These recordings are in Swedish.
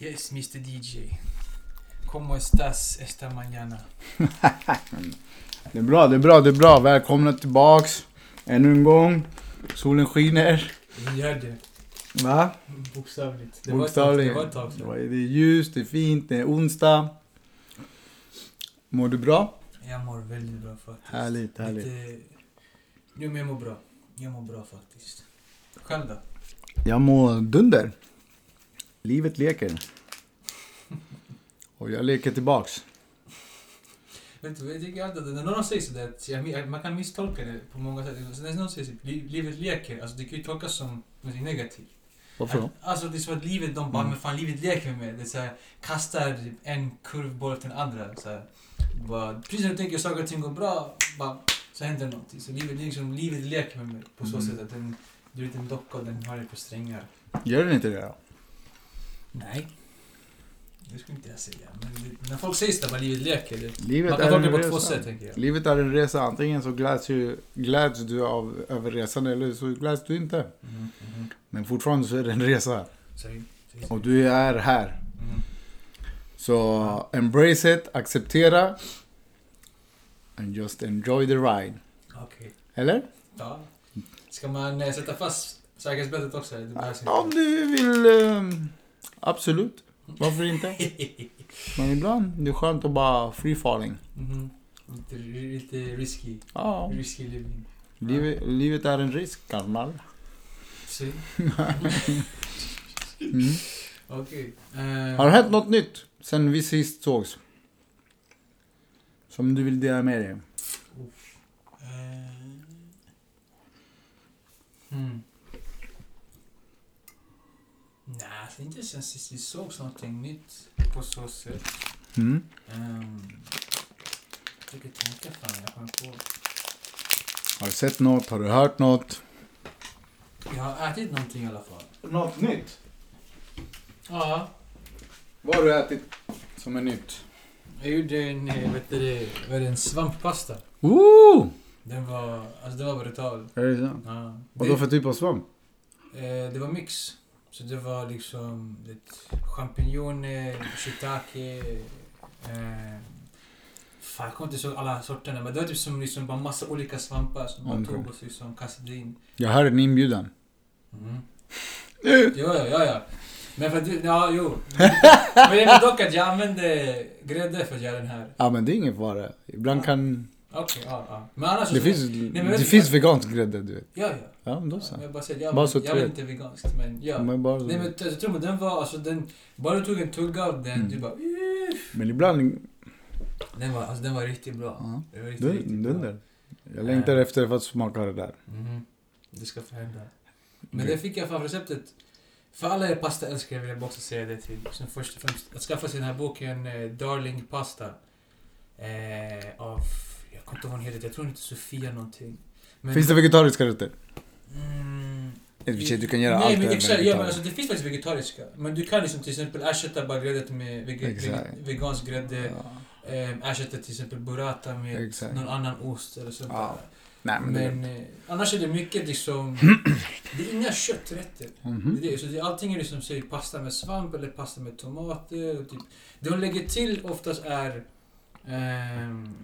Yes, Mr DJ. ¿Cómo estás esta mañana? Det är bra, det är bra, det är bra. Välkomna tillbaks. Ännu en gång. Solen skiner. Vi gör det. Va? Bokstavligt. Det Bokstavligen. var ett tag Det sedan. var- det är ljust, det är fint, det är onsdag. Mår du bra? Jag mår väldigt bra faktiskt. Härligt, härligt. Lite... Jo, men jag mår bra. Jag mår bra faktiskt. Själv då? Jag mår dunder. Livet leker. Och jag leker tillbaks. Vet du, jag tycker alltid att när någon säger sådär, att jag, man kan misstolka det på många sätt. Så när någon säger att livet leker, alltså det kan ju tolkas som något negativt. Varför då? Alltså det är som att livet, de bara, Mm. men fan livet leker med. Det är så här, kastar en kurvboll efter den andra. Så här, bara, precis när du tänker att saker och ting går bra, bara, så händer någonting. Så livet, liksom, livet leker med mig på så Mm. sätt att den, du är en docka och den har dig på strängar. Gör den inte det då? Nej. Det skulle inte jag säga. Men när folk säger sådär bara livet leker, Livet man kan är tolka det på två resa. sätt tänker jag. Livet är en resa. Antingen så gläds, ju, gläds du av, över resan eller så gläds du inte. Mm, mm, Men fortfarande så är det en resa. Säg, säg, säg. Och du är här. Mm. Så embrace it, acceptera. And just enjoy the ride. Okej. Eller? Ja. Ska man eh, sätta fast säkerhetsbältet också? Det. Om du vill... ehm, absolut. Varför inte? Men ibland det är skönt att bara free falling. Mhm. Lite, lite risky. Ja, Risky living. livet, livet är en risk, Karmal. Se. Mm. Okej. Eh, Har det hänt något nytt sen vi sist sågs? Som du vill dela med dig? eh, hmm. Alltså inte sen sist vi sågs någonting nytt på så sätt. Mm. Um, jag försöker tänka fan jag kommer på. Har du sett något? Har du hört något? Jag har ätit någonting i alla fall. Något nytt? Ja. Vad har du ätit som är nytt? Jag gjorde en, vet du det, vad är det, en svamppasta. Ooh! Den var, alltså den var brutal. Är det sant? Ja. Vad då för typ av svamp? Eh, det var mix. Så det var liksom champinjoner, shiitake. Eh, fan, jag kommer inte ihåg alla sorterna. Men det var typ som liksom bara massa olika svampar som man Okej. tog och liksom kastade in. Jag hör en inbjudan. Mm. Ja, ja, ja, ja. Men för att du, ja, jo. Men dock att jag använde grädde för att göra den här. Ja men det är ingen fara. Ibland Ja. kan... Okej, ja, ja. Men annars... Det finns, men det vet finns vegansk grädde du vet. Ja, ja. Ja men då ja så. men jag bara säger, jag, Bara så jag trevligt. inte veganskt, men ja. Men, bara, Nej men jag tror mig, den var alltså den... Bara du tog en tugga av den, Mm. du bara... men ibland... Den var, alltså, den var riktigt bra. Ja, Den var riktigt, riktigt dun- bra. dunder. Jag längtar efter för att smaka det där. Mhm. Det ska få hända. Men Okej. det fick jag fan receptet. För alla er pastaälskare vill jag också säga det till. Som först och främst, att skaffa sig den här boken eh, Darling Pasta. Eh, av, kommer inte ihåg vad hon heter, jag tror hon heter Sofia någonting. Men, Finns det vegetariska rätter? Mm, I och för sig, du kan göra Nej allt men exakt, ja, men alltså, det finns faktiskt vegetariska. Men du kan liksom till exempel ersätta bara gräddet med vege, vegansk grädde. Ja. Eh, ersätta till exempel burrata med Exakt. någon annan ost eller sånt Ja, där. Nej men, Men det... eh, annars är det mycket liksom... det är inga kötträtter. Mhm. Det är det. Så det, allting är liksom säg, pasta med svamp eller pasta med tomater. Och typ. Det hon lägger till oftast är... ehm,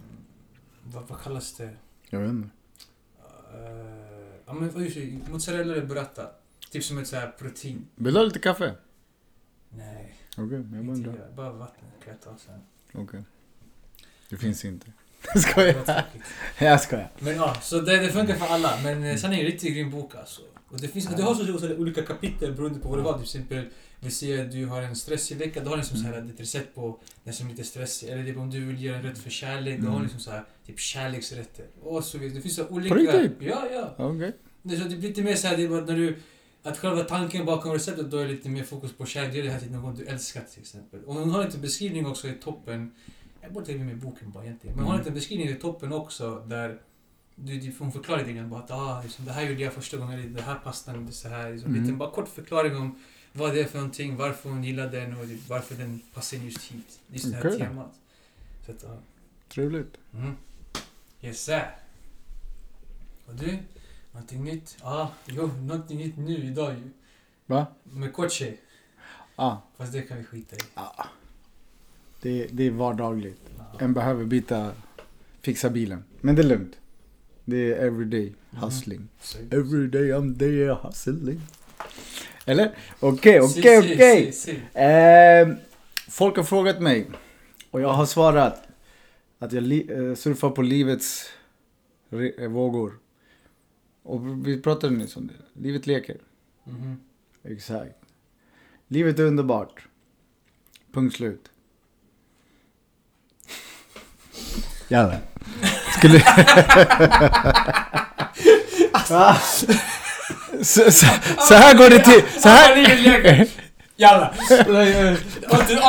vad, vad kallas det? Jag vet inte. Uh, ja, men, just det, mozzarella eller burrata. Typ som ett så här protein. Vill du ha lite kaffe? Nej, Okej, jag bara undrar. Bara vatten kan jag ta sen. Okej. Det finns inte. Skojar. Jag skojar. Men ja, så det, det funkar för alla. Men eh, sen är det en riktigt grym bok alltså. Och det, finns, det har så, så olika kapitel beroende på vad det var. Till exempel, vi ser att du har en stressig vecka, då har liksom så här ett recept på den som är lite stressig. Eller typ om du vill göra en rätt för kärlek, då har Mm. liksom så här, typ kärleksrätter. Och så vidare. Det finns så olika... På riktigt? Ja, ja. Okej. Det, är så, blir lite mer så här, det är bara när du... Att själva tanken bakom receptet då är lite mer fokus på kärlek. Det är det här till någon du älskar till exempel. Och hon har lite beskrivning också i toppen. Jag borde ta med boken bara egentligen. Men hon har Mm. lite beskrivning i toppen också där du, hon förklarar lite grann bara att ah, liksom, det här gjorde jag första gången, det här pastan, det så här. Liksom, Mm. lite, bara kort förklaring om vad det är för någonting, varför hon gillar den och varför den passar just hit. Just det här Okej. temat. Så att, ja. Trevligt. Mm. Yes sir. Och du? Någonting nytt? Ja, jo, någonting nytt nu idag ju. Va? Med Koche. Ja, Fast det kan vi skita i. det, det är vardagligt. Ja. En behöver byta, fixa bilen. Men det är lugnt. Det är everyday hustling. Så- Everyday I'm there hustling. Eller? Okej, okej, okej. Ehm, Folk har frågat mig och jag har svarat att jag eh, surfar på livets eh, vågor. Och vi pratade nyss om det. Livet leker. Mhm. Exakt. Livet är underbart. Punkt slut. Jalla. Skulle... Ah. så, så, så här går det till. Så här... Jalla!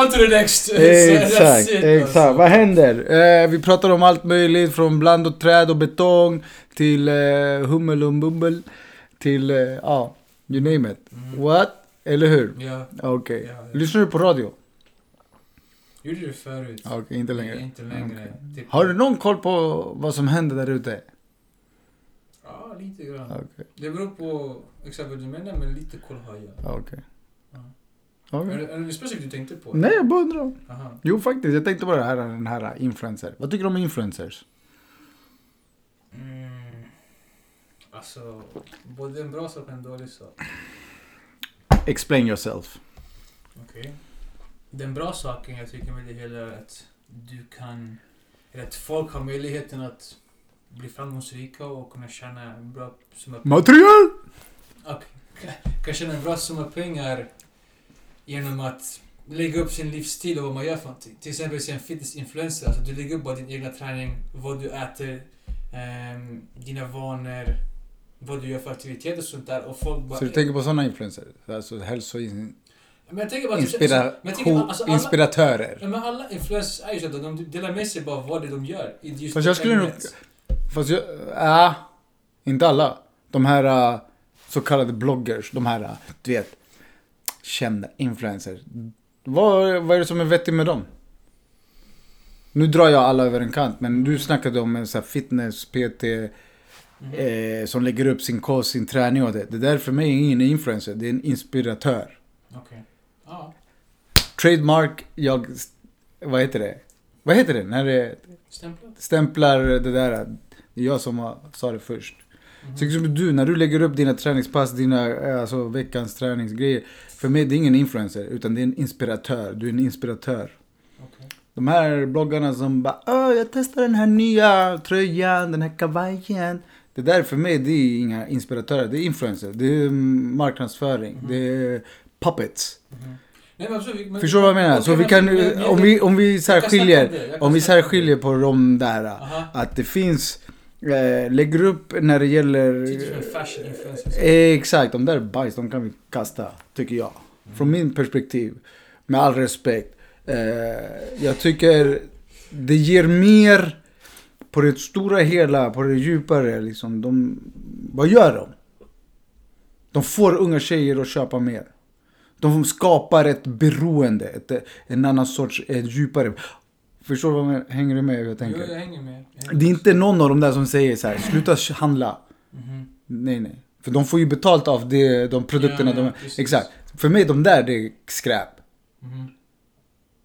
on, to, the next. Exakt, exakt. Vad händer? Eh, vi pratar om allt möjligt från bland och träd och betong till eh, hummel och bubbel till, eh, ja, you name it. Mm. What? Eller hur? Ja, Okej. Ja, ja. Lyssnar du på radio? gjorde du förut. Okej, inte längre. Inte längre. Typ- Har du någon koll på vad som händer där ute? Ja, lite grann. Okej, Det beror på exakt vad du menar, men lite koll har jag. okej. Ja. Okej. Är det- är det något specifikt du tänkte på? Nej, jag bara undrar. Aha. Jo, faktiskt. Jag tänkte på det här, den här influencer. Vad tycker du om influencers? Mm. Alltså, både en bra sak och en dålig sak. Explain yourself. Okej. Den bra saken jag tycker med det hela är att du kan... Eller att folk har möjligheten att bli framgångsrika och kunna tjäna en bra summa Material! kan tjäna en bra summa pengar genom att lägga upp sin livsstil och vad man gör för någonting. Till exempel se en fitnessinfluencer. Alltså du lägger upp bara din egna träning, vad du äter, ehm, dina vanor, vad du gör för aktiviteter och sånt där. Och folk bara... Så du tänker på sådana influencers? Alltså hälsoin... men jag tänker bara... Inspira... men jag tänker, alltså, alla, Inspiratörer. men alla influencers är ju så att de delar med sig bara vad det är de gör. Fast jag skulle nog-. Fast jag... Ja, inte alla. De här äh, så kallade bloggers, de här, äh, du vet, kända influencers. Vad, vad är det som är vettigt med dem? Nu drar jag alla över en kant, men du snackade om en sån här fitness, PT, eh, som lägger upp sin kost, sin träning och det. Det där för mig är ingen influencer, det är en inspiratör. Okej. Ja. Trademark, jag... Vad heter det? Vad heter det? När det Stämplat. stämplar det där. Det är jag som sa det först. Mhm. Så exempel du, när du lägger upp dina träningspass, dina, eh, alltså veckans träningsgrejer. För mig det är ingen influencer, utan det är en inspiratör. Du är en inspiratör. Okej. De här bloggarna som bara Åh, jag testar den här nya tröjan, den här kavajen. Det där för mig, det är inga inspiratörer. Det är influencer. Det är marknadsföring. Mhm. Det är puppets. Mhm. Nej, men absolut, men- Förstår du vad jag menar? Så vi kan, om vi, om vi så här jag kan snacka skiljer, om vi på de där. Aha. Att det finns, eh, lägger upp när det gäller... En fashion. Eh, exakt, de där är bajs, de kan vi kasta, tycker jag. Från min perspektiv, med all respekt. Eh, jag tycker det ger mer på det stora hela, på det djupare. Liksom. De, vad gör de? De får unga tjejer att köpa mer. De skapar ett beroende, ett, en annan sorts, ett djupare. Förstår du vad jag hänger du med hur jag tänker? Jo, jag hänger med. Jag hänger Det är inte någon av de där som säger så här, sluta handla. Mhm. Nej, nej. För de får ju betalt av det, de produkterna Ja, ja, de... Exakt. För mig, de där, det är skräp. Mhm.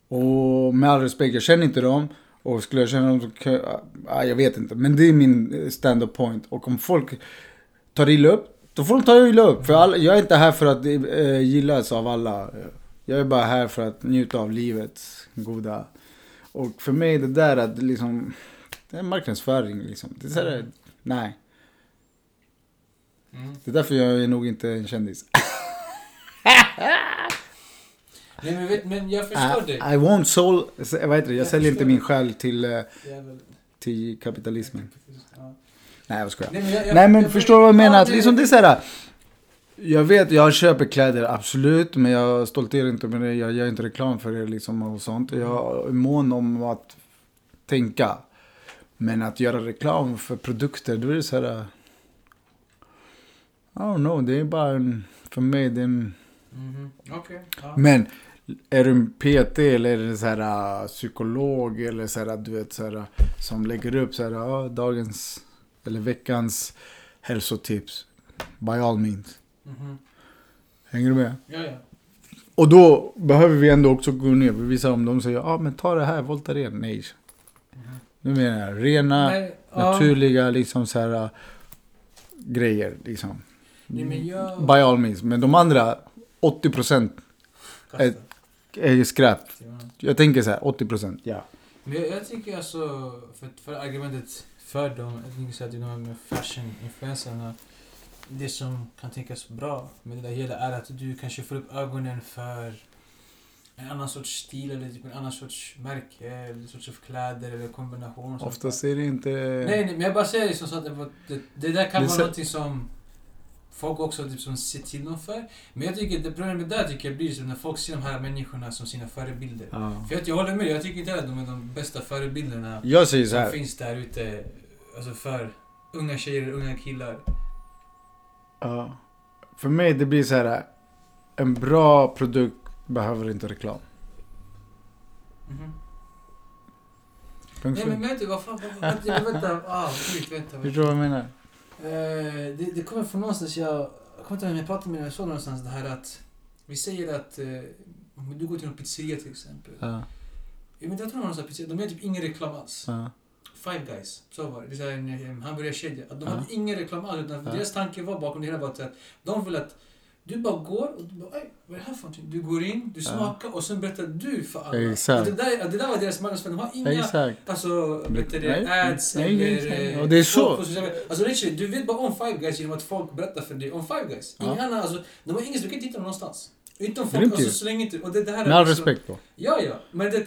Och med all respekt, jag känner inte dem. Och skulle jag känna dem så jag... ah, jag vet inte. Men det är min stand-up point. Och om folk tar illa upp, då får de ta illa upp. För alla, jag är inte här för att eh, gillas av alla. Jag är bara här för att njuta av livets goda. Och för mig, det där att liksom... Det är marknadsföring liksom. Det är här, nej. Mm. Det är därför jag är nog inte en kändis. Nej, men, vet, men jag förstår dig. I won't soul... Vad heter det? Jag Jag säljer inte min själ till, eh, till kapitalismen. Ja. Nej, jag skojar. Nej, men, jag, jag, Nej, men jag- förstår du vad jag menar? Ja, Att liksom det är så här. Jag vet, jag köper kläder, absolut. Men jag stolterar inte med det. Jag gör inte reklam för det liksom och sånt. Jag är mån om att tänka. Men att göra reklam för produkter, då är det så här... I don't know, det är bara en... För mig, det är en... Mhm. Okej. Ja. Men är du en PT eller är det så här psykolog eller så här, du vet så här som lägger upp så här uh, dagens eller veckans hälsotips by all means. Mhm. Hänger du med? Ja, ja. Och då behöver vi ändå också gå ner. För vissa om de säger ja ah, men ta det här, Voltaren. Nej. Nu menar jag rena, Nej, ja. naturliga liksom så här grejer liksom. Nej, men jag... By all means. Men de andra 80% Kasta. ett- är ju skräp. Ja. Jag tänker så här 80% ja. Men jag, jag tycker alltså, för, för argumentet för dem, jag tänker så att det är något med fashion-influencerna. Det som kan tänkas bra med det där hela är att du kanske får upp ögonen för en annan sorts stil eller typ en annan sorts märke, eller sorts kläder eller kombination. där. är det inte... Nej, nej, men jag bara säger liksom så att det, det, det där kan Det vara så- någonting som folk också typ som ser till dem för. Men jag tycker, det problemet där tycker jag blir så när folk ser de här människorna som sina förebilder. Ja. För att jag håller med, jag tycker inte att de är de bästa förebilderna Jag säger så som här. finns där ute. Alltså för unga tjejer unga killar. Ja. För mig det blir så här. En bra produkt behöver inte reklam. Mhm. Punkt Nej men vänta, vad fan, vänta, vänta, ah, skit, vänta. vänta. Förstår du vad jag menar? Eh, det, det kommer från någonstans, jag, jag kommer inte ihåg om jag pratade med jag såg någonstans det här att vi säger att eh, om du går till en pizzeria till exempel. Ja. Jag, vet, jag tror någon pizzeria, de gör typ ingen reklam alls. Ja. Five Guys, så var det. Det är en, hamburgerkedja. Att de Ja. hade ingen reklam alls. Utan Ja. Deras tanke var bakom det hela var att de vill att du bara går och du bara, "Oj, vad är det här för någonting? Du går in, du Ja. smakar och sen berättar du för alla. Exakt. Att det, där, att det där var deras marknadsföring. De har inga Exakt. Alltså, vet det, ads nej, nej, eller... nej. eh, Och det är så. Alltså literally, du vet bara om Five Guys genom att folk berättar för dig om Five Guys. Ingen Ja. annan, alltså, de har ingen, du kan inte hitta dem någonstans. Utom folk, alltså så länge inte... Och det, det här är Med all respekt då. Ja, ja. Men det...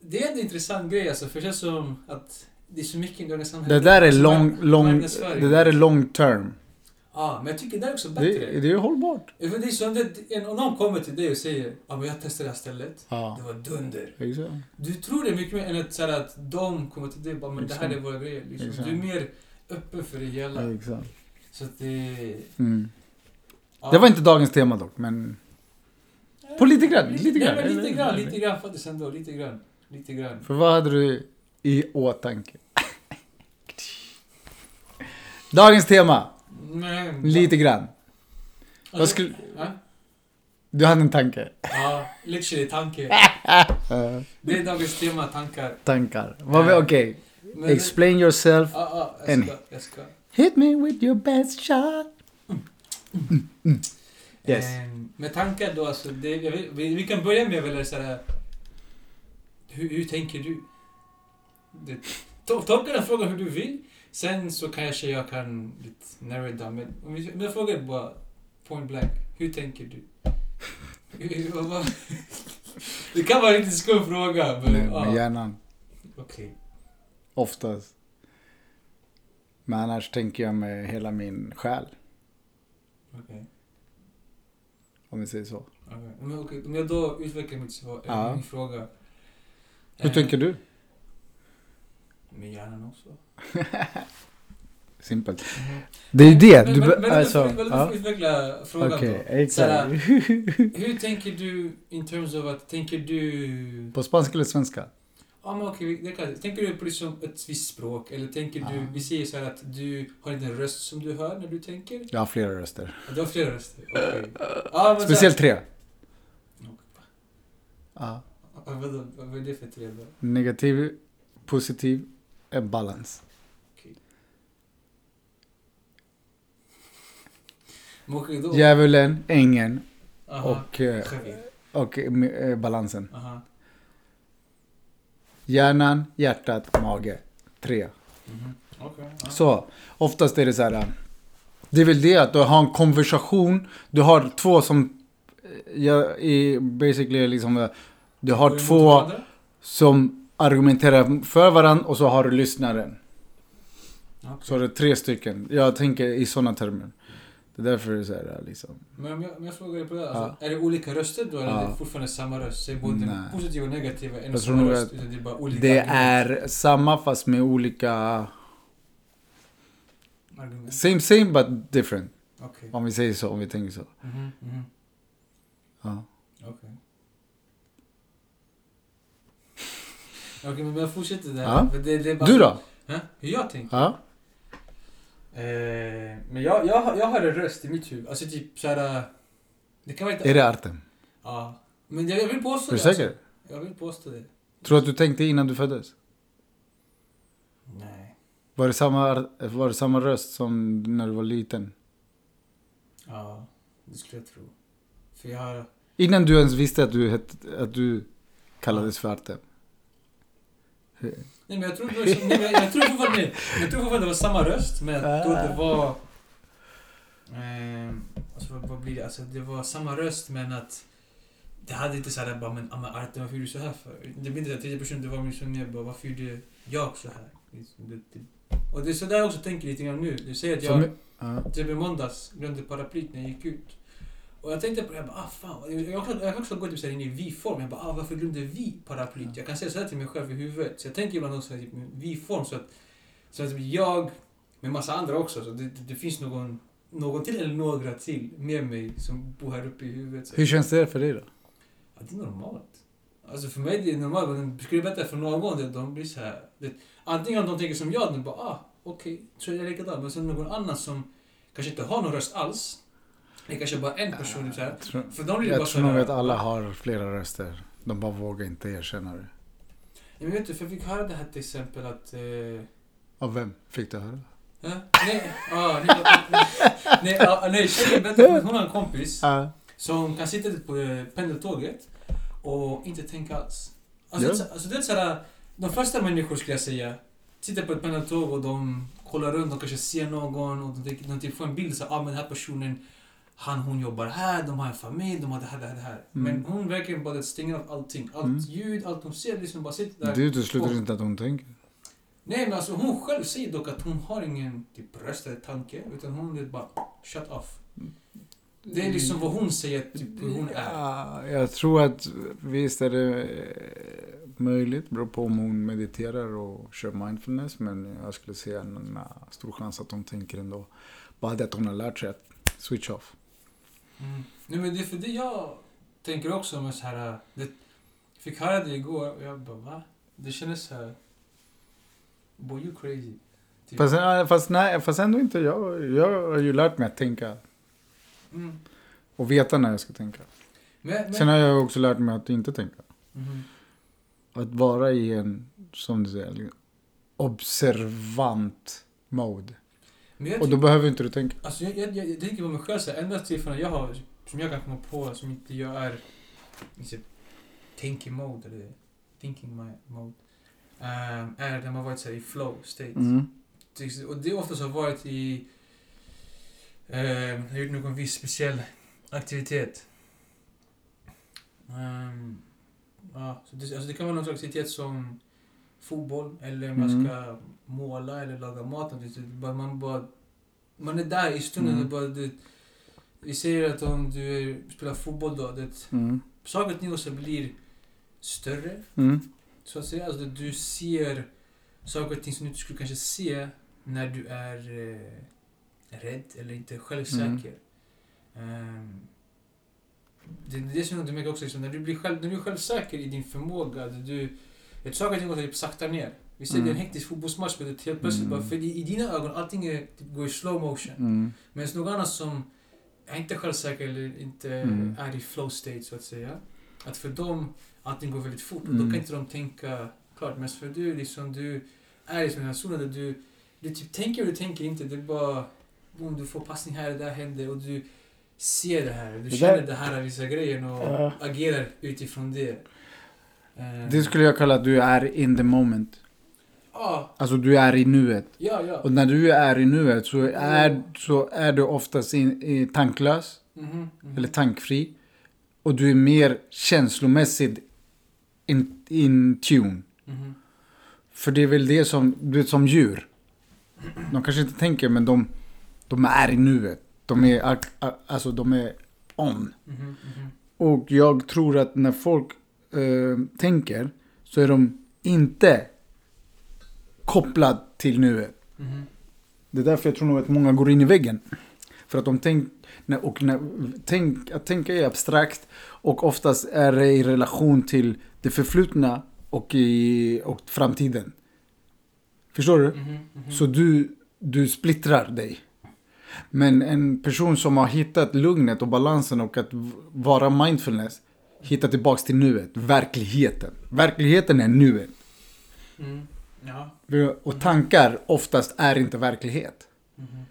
Det är en intressant grej alltså, för det känns som att det är så mycket i dagens samhälle. Det där är Alltså, lång, marknadsföring. det där är long term. Ja, men jag tycker det är också bättre. Det, det är hållbart. För det är som det, om någon kommer till dig och säger ja men jag testade det här stället, Ja. det var dunder. Exakt. Du tror det mycket mer än att, så här, att de kommer till dig och bara men det här är våra grejer. Liksom. Du är mer öppen för det hela. Exakt. Så att det... Mm. Ja. Det var inte dagens tema dock, men... På lite grann, lite grann. Men lite grann, lite grann faktiskt ändå. Lite grann. Lite grann. För vad hade du i åtanke? Dagens tema, Men, lite grann. Alltså, Vad skulle- Ja, Du hade en tanke. ja literally tanke. Det är dagens tema, tankar. tankar. Okej, Men- explain yourself. Ja, ja, jag ska. Jag ska. Hit me with your best shot. Mm, mm. Yes. Ehm, med tankar då, alltså, det, vi, vi kan börja med väl så här. Hur, hur tänker du? Det, to, tolka den frågan hur du vill. Sen så kanske jag kan lite narrow down. Men om vi, men jag frågar bara point blank. Hur tänker du? Hur- det kan vara en riktigt skum fråga. Men, Med, med hjärnan, Okej. oftast. Men annars tänker jag med hela min själ, okej, om vi säger så. okej. Men okej, Om jag då utvecklar mitt svar, Ja. min fråga. Hur Eh, tänker du? Med hjärnan också. Simpelt. Det är ju det. Men, Du, men, men, alltså, men, ja. utveckla frågan Okej, då. Såhär, hur tänker du in terms of att, tänker du... På spanska eller svenska? Ja men okej, det kan, tänker du på liksom ett visst språk? Eller tänker du, Ja. vi säger så här att du har inte en röst som du hör när du tänker? Jag har flera röster. Ja, Du har flera röster? Okej. Ja, Speciellt tre. Ja, vadå, vad är det för tre då? Negativ, positiv, en balans. Då... Djävulen, ängeln Aha. och, eh, och eh, balansen. Aha. Hjärnan, hjärtat, mage. Tre. Mhm. Okej. ja. Så, oftast är det så här. äh, Det är väl det att du har en konversation. Du har två som, ja, i basically liksom, du har två som argumenterar för varandra och så har du lyssnaren. Okej. Så är det tre stycken. Jag tänker i sådana termer. Det är därför det är så här liksom. Men om jag, om jag frågar dig på det, alltså, är det olika röster då? Eller Ja. är det fortfarande samma röst? Så är både Nej. positiva och negativa en och samma röst? Utan det är bara olika Det argument. är samma fast med olika... argument. Same same but different. Okej. Om vi säger så, om vi tänker så. Mhm, mhm. Ja. Okej. Okej, men jag fortsätter där. Ja. Det, det är bara Du då? Hä? Hur jag tänker? Ja? Eh, men jag, jag, jag har en röst i mitt huvud. Alltså typ såhär... Det kan vara lite... Är det Artem? Ja. Men jag, jag vill påstå Är du det. säker? Alltså. Jag vill påstå det. Tror du att du tänkte innan du föddes? Nej. Var det samma, var det samma röst som när du var liten? Ja, det skulle jag tro. För jag har... Innan du ens visste att du, hette, att du kallades för Artem? Nej men jag tror, det var, nej, men jag tror fortfarande, jag tror fortfarande det var samma röst, men då det var... ehm, alltså vad, vad blir det? Alltså det var samma röst men att... Det hade inte såhär bara men, ah, men Artem varför gjorde du så här för? Det blir inte såhär tredje person, det var mer bara varför gjorde jag så här? Liksom. Och det är sådär jag också tänker lite grann nu. Du säger att jag... Som. Typ i måndags glömde paraplyt när jag gick ut. Och jag tänkte på det, jag bara ah fan. Jag, kan- jag kan också gå typ såhär in i vi-form. Jag bara ah varför glömde vi paraplyt? Jag kan säga såhär till mig själv i huvudet. Så jag tänker ibland också typ, vi-form så att, så att jag med massa andra också. Så det, det, det finns någon, någon till eller några till med mig som bor här uppe i huvudet. Så. Hur känns det för dig då? Ja, det är normalt. Alltså för mig det är normalt, men skulle berätta för någon det, de blir så här. Det, antingen om de tänker som jag, de bara ah, okej, så är jag likadan. Men sen någon annan som kanske inte har någon röst alls. Det kanske bara en person. Så här. Jag tror, För dem blir det bara jag så tror nog att alla har flera röster. De bara vågar inte erkänna det. Ja, men vet du, för jag fick höra det här till exempel att... Eh, Av vem fick du höra? ja, nej, ah, nej, nej, nej, ah, nej, tjejen berättade, hon har en kompis Ja. som kan sitta på eh, pendeltåget och inte tänka alls. Alltså, Ja. det, alltså det är såhär, de flesta människor skulle jag säga, sitter på ett pendeltåg och de kollar runt, de kanske ser någon och de, de typ får en bild så ah, men den här personen, han hon jobbar här, de har en familj, de har det här, det här, det här. Mm. Men hon verkligen bara stänger av allting. Allt Mm. ljud, allt hon ser, liksom bara sitter där. Det utesluter inte att hon tänker. Nej men alltså hon själv säger dock att hon har ingen typ röst eller tanke, utan hon är bara shut off. Det är liksom vad hon säger, typ hur hon är. Ja, jag tror att visst är det eh, möjligt. Beror på om hon mediterar och kör mindfulness. Men jag skulle säga en stor chans att hon tänker ändå. Bara det att hon har lärt sig att switch off. Mm. Nej men det är för det jag tänker också med så här. Det, jag fick höra det igår och jag bara va? Det kändes så här. Boy you crazy. Typ. Fast, eh, fast, nej, fast ändå inte. Jag, jag har ju lärt mig att tänka. Mm. Och veta när jag ska tänka. Men, men, Sen har jag också lärt mig att inte tänka. Mhm. Att vara i en, som du säger, observant mode. Jag, Och då behöver inte du tänka. alltså, jag, jag, jag, jag tänker på mig själv så här, enda tillfällen jag har som jag kan komma på som inte jag är i typ thinking mode eller thinking mode. ehm, är när man varit så här, i flow state. Mm. Och det oftast har varit i... Eh, jag har gjort någon viss speciell aktivitet. Ehm, ja, så det, alltså det kan vara någon slags aktivitet som fotboll, eller man Mm. ska måla eller laga mat. bara- Man, bara, man är där i stunden. Mm. Bara, det, vi säger att om du spelar fotboll då, det, Mm. saker och ting också blir större. Mm. Så att säga, alltså du ser saker och ting som du inte skulle kanske se när du är eh, rädd eller inte självsäker. Ehm, det är det som du märker också, liksom, när, du blir själv, när du är självsäker i din förmåga, du, vet, saker och ting går typ sakta ner. Vi ser är en Mm. hektisk fotbollsmatch, men det är helt plötsligt Mm. bara, för i, i dina ögon, allting är, typ, går i slow motion. Mm. Men någon annan som är inte självsäker eller inte Mm. är i flow state så att säga. Att för dem, allting går väldigt fort och Mm. då kan inte de tänka klart. Men för du, liksom, du är liksom i den här zonen där du, du typ tänker och du tänker inte. Det är bara, boom, du får passning här, det där händer och du ser det här. Du känner det här, vissa grejen och Ja. agerar utifrån det. Eh, Det skulle jag kalla att du är in the moment. Alltså du är i nuet. ja, ja. Och när du är i nuet så är, så är du oftast in, i tanklös. Mhm, mhm. Eller tankfri. Och du är mer känslomässigt in, in tune. Mhm. För det är väl det som, du vet som djur. De kanske inte tänker men de, de är i nuet. De är, alltså de är on. Mhm, mhm. Och jag tror att när folk eh, tänker så är de inte kopplad till nuet. Mm. Det är därför jag tror nog att många går in i väggen. För att de tänk, och när, tänk, att tänka är abstrakt och oftast är det i relation till det förflutna och, i, och framtiden. Förstår du? Mm mhm. Så du, du splittrar dig. Men en person som har hittat lugnet och balansen och att vara mindfulness hitta tillbaks till nuet, verkligheten. Verkligheten är nuet. Mm. Ja. Och tankar oftast är inte verklighet. Mhm.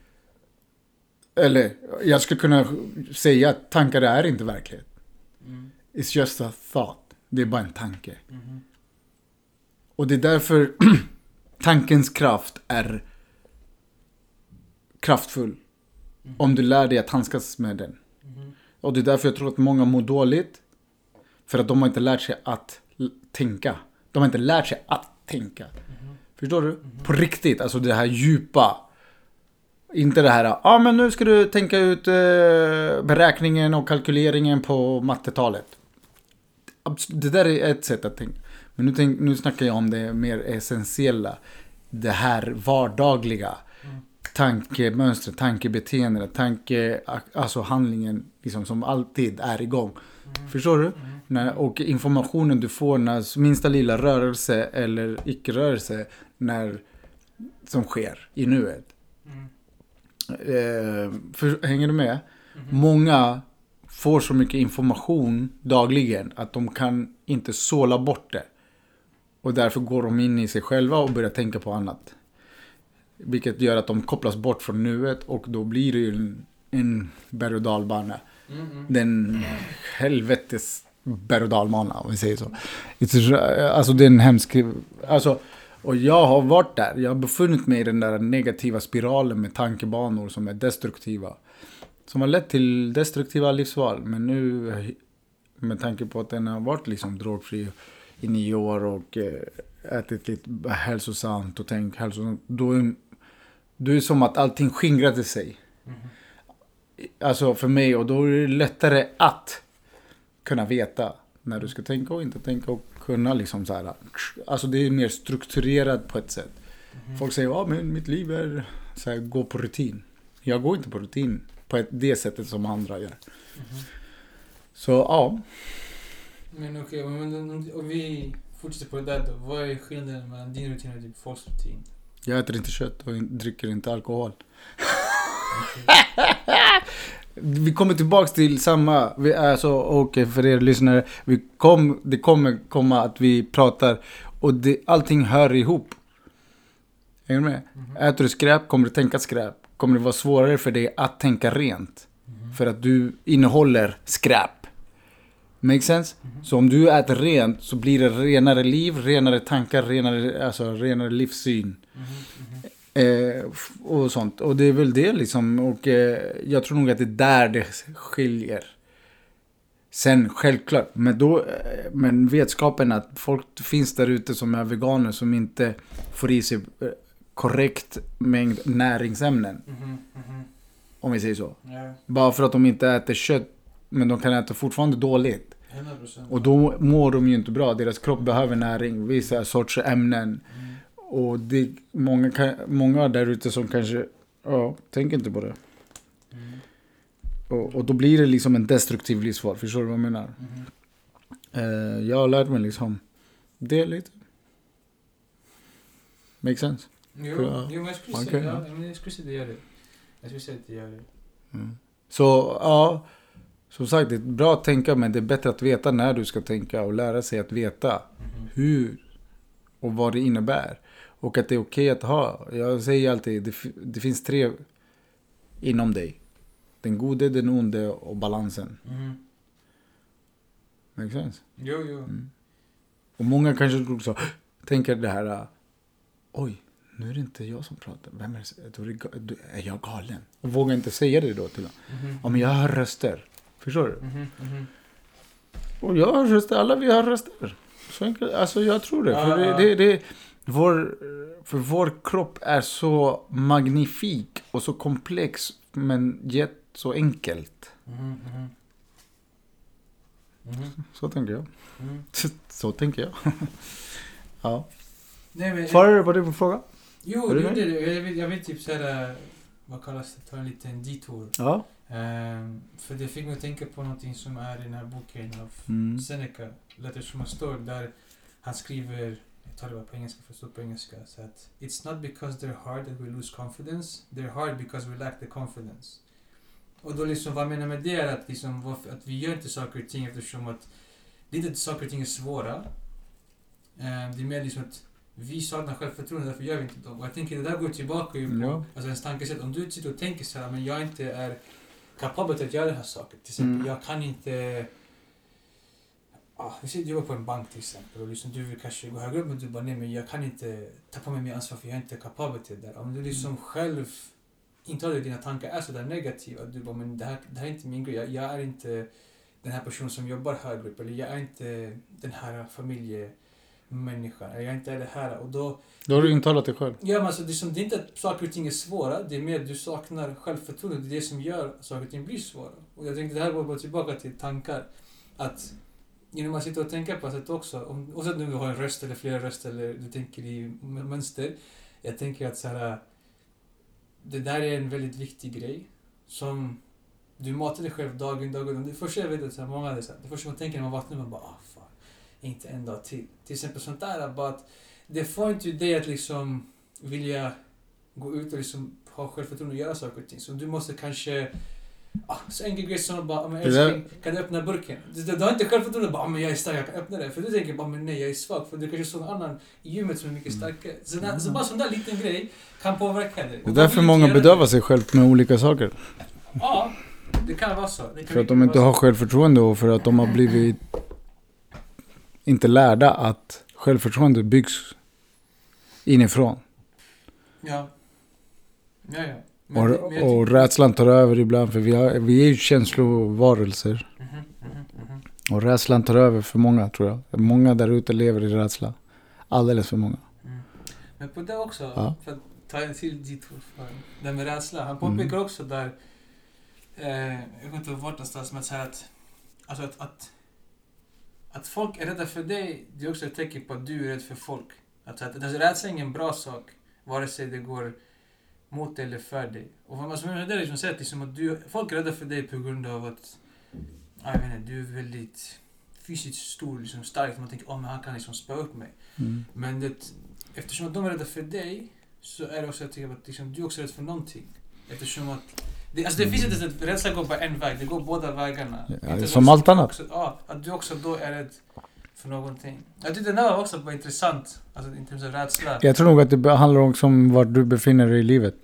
Eller jag skulle kunna säga att tankar är inte verklighet. Mm. It's just a thought. Det är bara en tanke. Mhm. Och det är därför tankens kraft är kraftfull. Mhm. Om du lär dig att handskas med den. Och det är därför jag tror att många mår dåligt. För att de har inte lärt sig att tänka. De har inte lärt sig att tänka. Mhm. Förstår du? På riktigt, alltså det här djupa. Inte det här, ja ah, men nu ska du tänka ut eh, beräkningen och kalkyleringen på mattetalet. Det där är ett sätt att tänka. Men nu, tänk, nu snackar jag om det mer essentiella. Det här vardagliga. Mm. Tankemönstret, tankebeteende, tanke, alltså handlingen liksom, som alltid är igång. Förstår du? Mm. När, och informationen du får när minsta lilla rörelse eller icke-rörelse när, som sker i nuet. Mm. Eh, för, hänger du med? Mhm. Många får så mycket information dagligen att de kan inte sålla bort det. Och därför går de in i sig själva och börjar tänka på annat. Vilket gör att de kopplas bort från nuet och då blir det ju en, en berg och dalbana. Mm. Mm. Den helvetes berg och dalbana om vi säger så. It's- Alltså det är en hemsk... Alltså, och jag har varit där. Jag har befunnit mig i den där negativa spiralen med tankebanor som är destruktiva. Som har lett till destruktiva livsval. Men nu med tanke på att den har varit liksom drogfri i nio år och eh, ätit lite hälsosamt och tänkt hälsosamt. Då är, då är det som att allting skingrade sig. Mhm. Alltså för mig och då är det lättare att kunna veta när du ska tänka och inte tänka och kunna liksom så här. Alltså det är mer strukturerat på ett sätt. Mhm. Folk säger ja men mitt liv är så här, gå på rutin. Jag går inte på rutin på ett, det sättet som andra gör. Mhm. Så ja, Men okej, men om- vi fortsätter på det där då. Vad är skillnaden mellan din rutin och typ folks rutin? jag äter inte kött och dricker inte alkohol. Okej. Vi kommer tillbaks till samma, vi, alltså, och för er lyssnare, vi kom, det kommer komma att vi pratar och det, allting hör ihop. Hänger du med? Mhm. Äter du skräp kommer du tänka skräp. Kommer det vara svårare för dig att tänka rent. Mhm. För att du innehåller skräp. Make sense? Mhm. Så om du äter rent så blir det renare liv, renare tankar, renare, alltså, renare livssyn. Mhm. Eh, och sånt. Och det är väl det liksom. Och eh, jag tror nog att det är där det skiljer. Sen självklart, men, då, eh, men vetskapen att folk finns där ute som är veganer som inte får i sig eh, korrekt mängd näringsämnen. Mhm. Mhm. Om vi säger så. Ja, Bara för att de inte äter kött, men de kan äta fortfarande dåligt. 100 procent. Och då mår de ju inte bra. Deras kropp behöver näring, vissa sorts ämnen. Mm. Och det många, kan, många där ute som kanske, ja, tänker inte på det. Mm. Och, och då blir det liksom en destruktiv livsval, förstår du vad jag menar? Mhm. Eh, jag har lärt mig liksom, det lite. Make sense? Jo, Ja. jo, men jag skulle Man säga, ja, men jag skulle säga det gör det. Jag skulle säga att det gör det. Mm. Så ja, som sagt, det är bra att tänka men det är bättre att veta när du ska tänka och lära sig att veta Mhm. hur och vad det innebär. Och att det är okej att ha. Jag säger alltid, det, det finns tre inom dig. Den gode, den onde och balansen. Mhm. Make sense? Jo, jo. Mm. Och många kanske också tänker det här. Oj, nu är det inte jag som pratar. Vem är det? Är, jag galen? Och vågar inte säga det då till honom. Mhm. Ja, men jag hör röster. Förstår du? Mhm. Mhm. Och jag har röster. Alla vi har röster. Så enkelt. Alltså jag tror det. För det, det, det vår, för vår kropp är så magnifik och så komplex. Men yet så enkelt. Mhm. Mhm. Mhm. Så tänker jag. Mhm. Så tänker jag. ja. Nej, men... Svarar du på din fråga? Jo, med? det, är det. jag, vill, jag vill typ såhär, vad kallas det, ta en liten detour. Ja. Ehm, för det fick mig att tänka på någonting som är i den här boken av Mm. Seneca, Letters from a Storm, där han skriver, tar det bara på engelska för det står på engelska, så att It's not because they're hard that we lose confidence, they're hard because we lack the confidence. Och då liksom, vad jag menar med det är att, liksom, att vi gör inte saker och ting eftersom att det är inte att saker och ting är svåra. Eh, det är mer liksom att vi saknar självförtroende, därför gör vi inte dem. Och jag tänker det där går tillbaka ju på Ja. alltså ens tankesätt. Om du sitter och tänker så här, men jag inte är kapabel till att göra den här saken. Till exempel, Mm. jag kan inte... Ah, vi sitter och jobbar på en bank till exempel och liksom, du vill kanske gå högre upp men du bara nej men jag kan inte ta på mig mer ansvar för jag är inte kapabel till det där. Om du liksom själv intalar att dina tankar är sådär negativa. Du bara men det här, det här är inte min grej. Jag, jag är inte den här personen som jobbar högre upp eller jag är inte den här familjemänniskan. eller Jag är inte det här och då Då har du intalat dig själv. Ja, men alltså, det, är som, det är inte att saker och ting är svåra, det är mer att du saknar självförtroende. Det är det som gör att saker och ting blir svåra. Och jag tänkte det här går bara tillbaka till tankar. Att genom man sitter och tänker på ett sätt också, om, oavsett om du har en röst eller flera röster eller du tänker i mönster. Jag tänker att så här, äh, det där är en väldigt viktig grej. Som du matar dig själv dag in dag ut. Det första jag vet är så här, många är så här, det första man tänker när man vaknar, man bara ah fan, inte en dag till. Till exempel sånt där, äh, bara att det får inte dig att liksom vilja gå ut och liksom ha självförtroende och göra saker och ting. Så du måste kanske så enkel grej som bara, men älskling, kan du öppna burken? Du, du, du har inte självförtroende bara, "Ah, men jag är stark, jag kan öppna den. För du tänker bara, men nej, jag är svag. För du kanske såg någon annan i gymmet som är mycket Mm. starkare. Så, där, så bara sån där liten grej kan påverka dig. Det är därför många bedövar sig själv med olika saker. Ja, det kan vara så. Kan För att de inte har självförtroende och för att de har blivit inte lärda att självförtroende byggs inifrån. Ja. Ja, ja. Men Och, men och rädslan tar över ibland för vi, har, vi är ju känslovarelser. tycker- Mhm, mhm, mhm. Och rädslan tar över för många tror jag. Många där ute lever i rädsla. Alldeles för många. Mm. Men på det också, Ja. för att ta en till dit för det med rädsla. Han påpekar Mm. också där, eh, jag kommer inte vart någonstans, men så här att, alltså att, att, att folk är rädda för dig, det är också ett tecken på att du är rädd för folk. Att, att, alltså, rädsla är ingen bra sak, vare sig det går mot dig eller för dig. Och vad man som är det är liksom att, liksom att du, folk är rädda för dig på grund av att, jag vet inte, du är väldigt fysiskt stor, liksom stark. Man tänker, oh, men han kan liksom spöa upp mig. Mm. Men det, eftersom att de är rädda för dig så är det också tycker att liksom, du är också rädd för någonting. Eftersom att det, alltså det finns inte att rädsla går bara en väg, det går båda vägarna. Ja, som allt annat. Också, ja, att du också då är rädd för någonting. Jag tyckte det var också bara intressant, alltså in terms av rädsla. Jag tror nog att det handlar också om var du befinner dig i livet.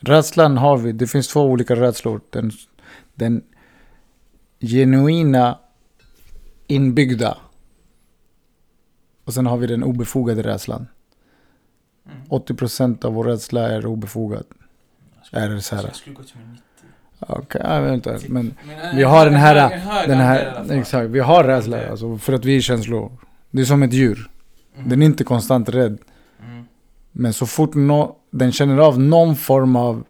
Rädslan har vi. Det finns två olika rädslor. Den, den genuina inbyggda. Och sen har vi den obefogade rädslan. Mm. 80% av vår rädsla är obefogad. Skulle- är så här? Jag skulle gå till min 90. Okej, jag vet inte. Men Men en- vi har den en här- den här, exakt. Vi har rädsla. Det- Alltså, för att vi är känslor. Det är som ett djur. Mm. Den är inte konstant rädd. Mm. Men så fort nå den känner av någon form av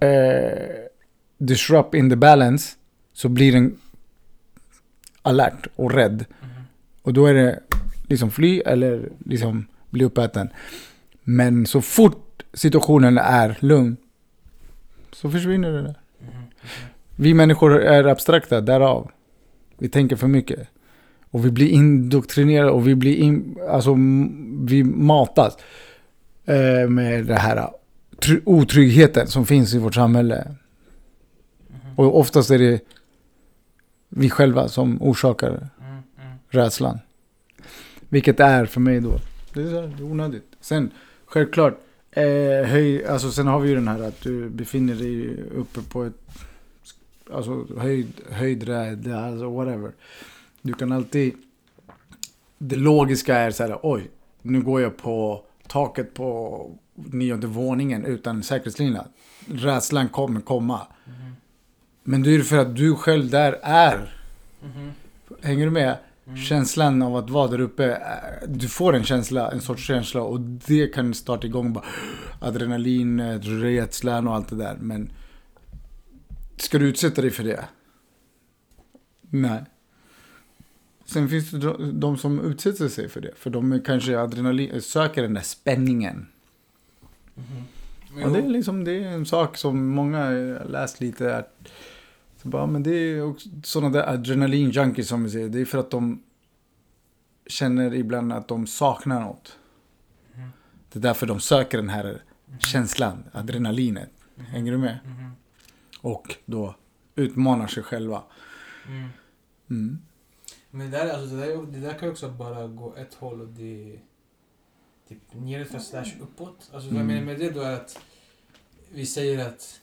eh, disrupt in the balance så blir den alert och rädd. Mhm. Och då är det liksom fly eller liksom bli uppäten. Men så fort situationen är lugn så försvinner det där. Mhm. Vi människor är abstrakta, därav. Vi tänker för mycket. Och vi blir indoktrinerade och vi blir in, alltså vi matas eh, med det här tr- otryggheten som finns i vårt samhälle. Mhm. Och oftast är det vi själva som orsakar Mm. Mm. rädslan. Vilket är för mig då, det är onödigt. Sen självklart, eh, höj, alltså sen har vi ju den här att du befinner dig uppe på ett alltså höjd, höjdräd, alltså whatever. Du kan alltid, det logiska är så här, oj, nu går jag på taket på nionde våningen utan säkerhetslina. Rädslan kommer komma. Mhm. Men det är för att du själv där är Mhm. Hänger du med? Mm. Känslan av att vara där uppe. eh, Du får en känsla, en sorts känsla och det kan starta igång bara adrenalin, eh, rädslan och allt det där. Men ska du utsätta dig för det? Nej. Sen finns det de- som utsätter sig för det. För de kanske adrenalin, söker den där spänningen. Mhm. Men Och det är liksom det är en sak som många har läst lite. Att, så bara, men det är också sådana där adrenalin junkies som vi säger. Det är för att de känner ibland att de saknar något. Mhm. Det är därför de söker den här Mhm. känslan, adrenalinet. Mhm. Hänger du med? Och då utmanar sig själva. Mm. Mm. Men det där, alltså, det, där, det där kan ju också bara gå ett håll och det typ nerför slash uppåt. Alltså vad jag Mm. menar med det då är att vi säger att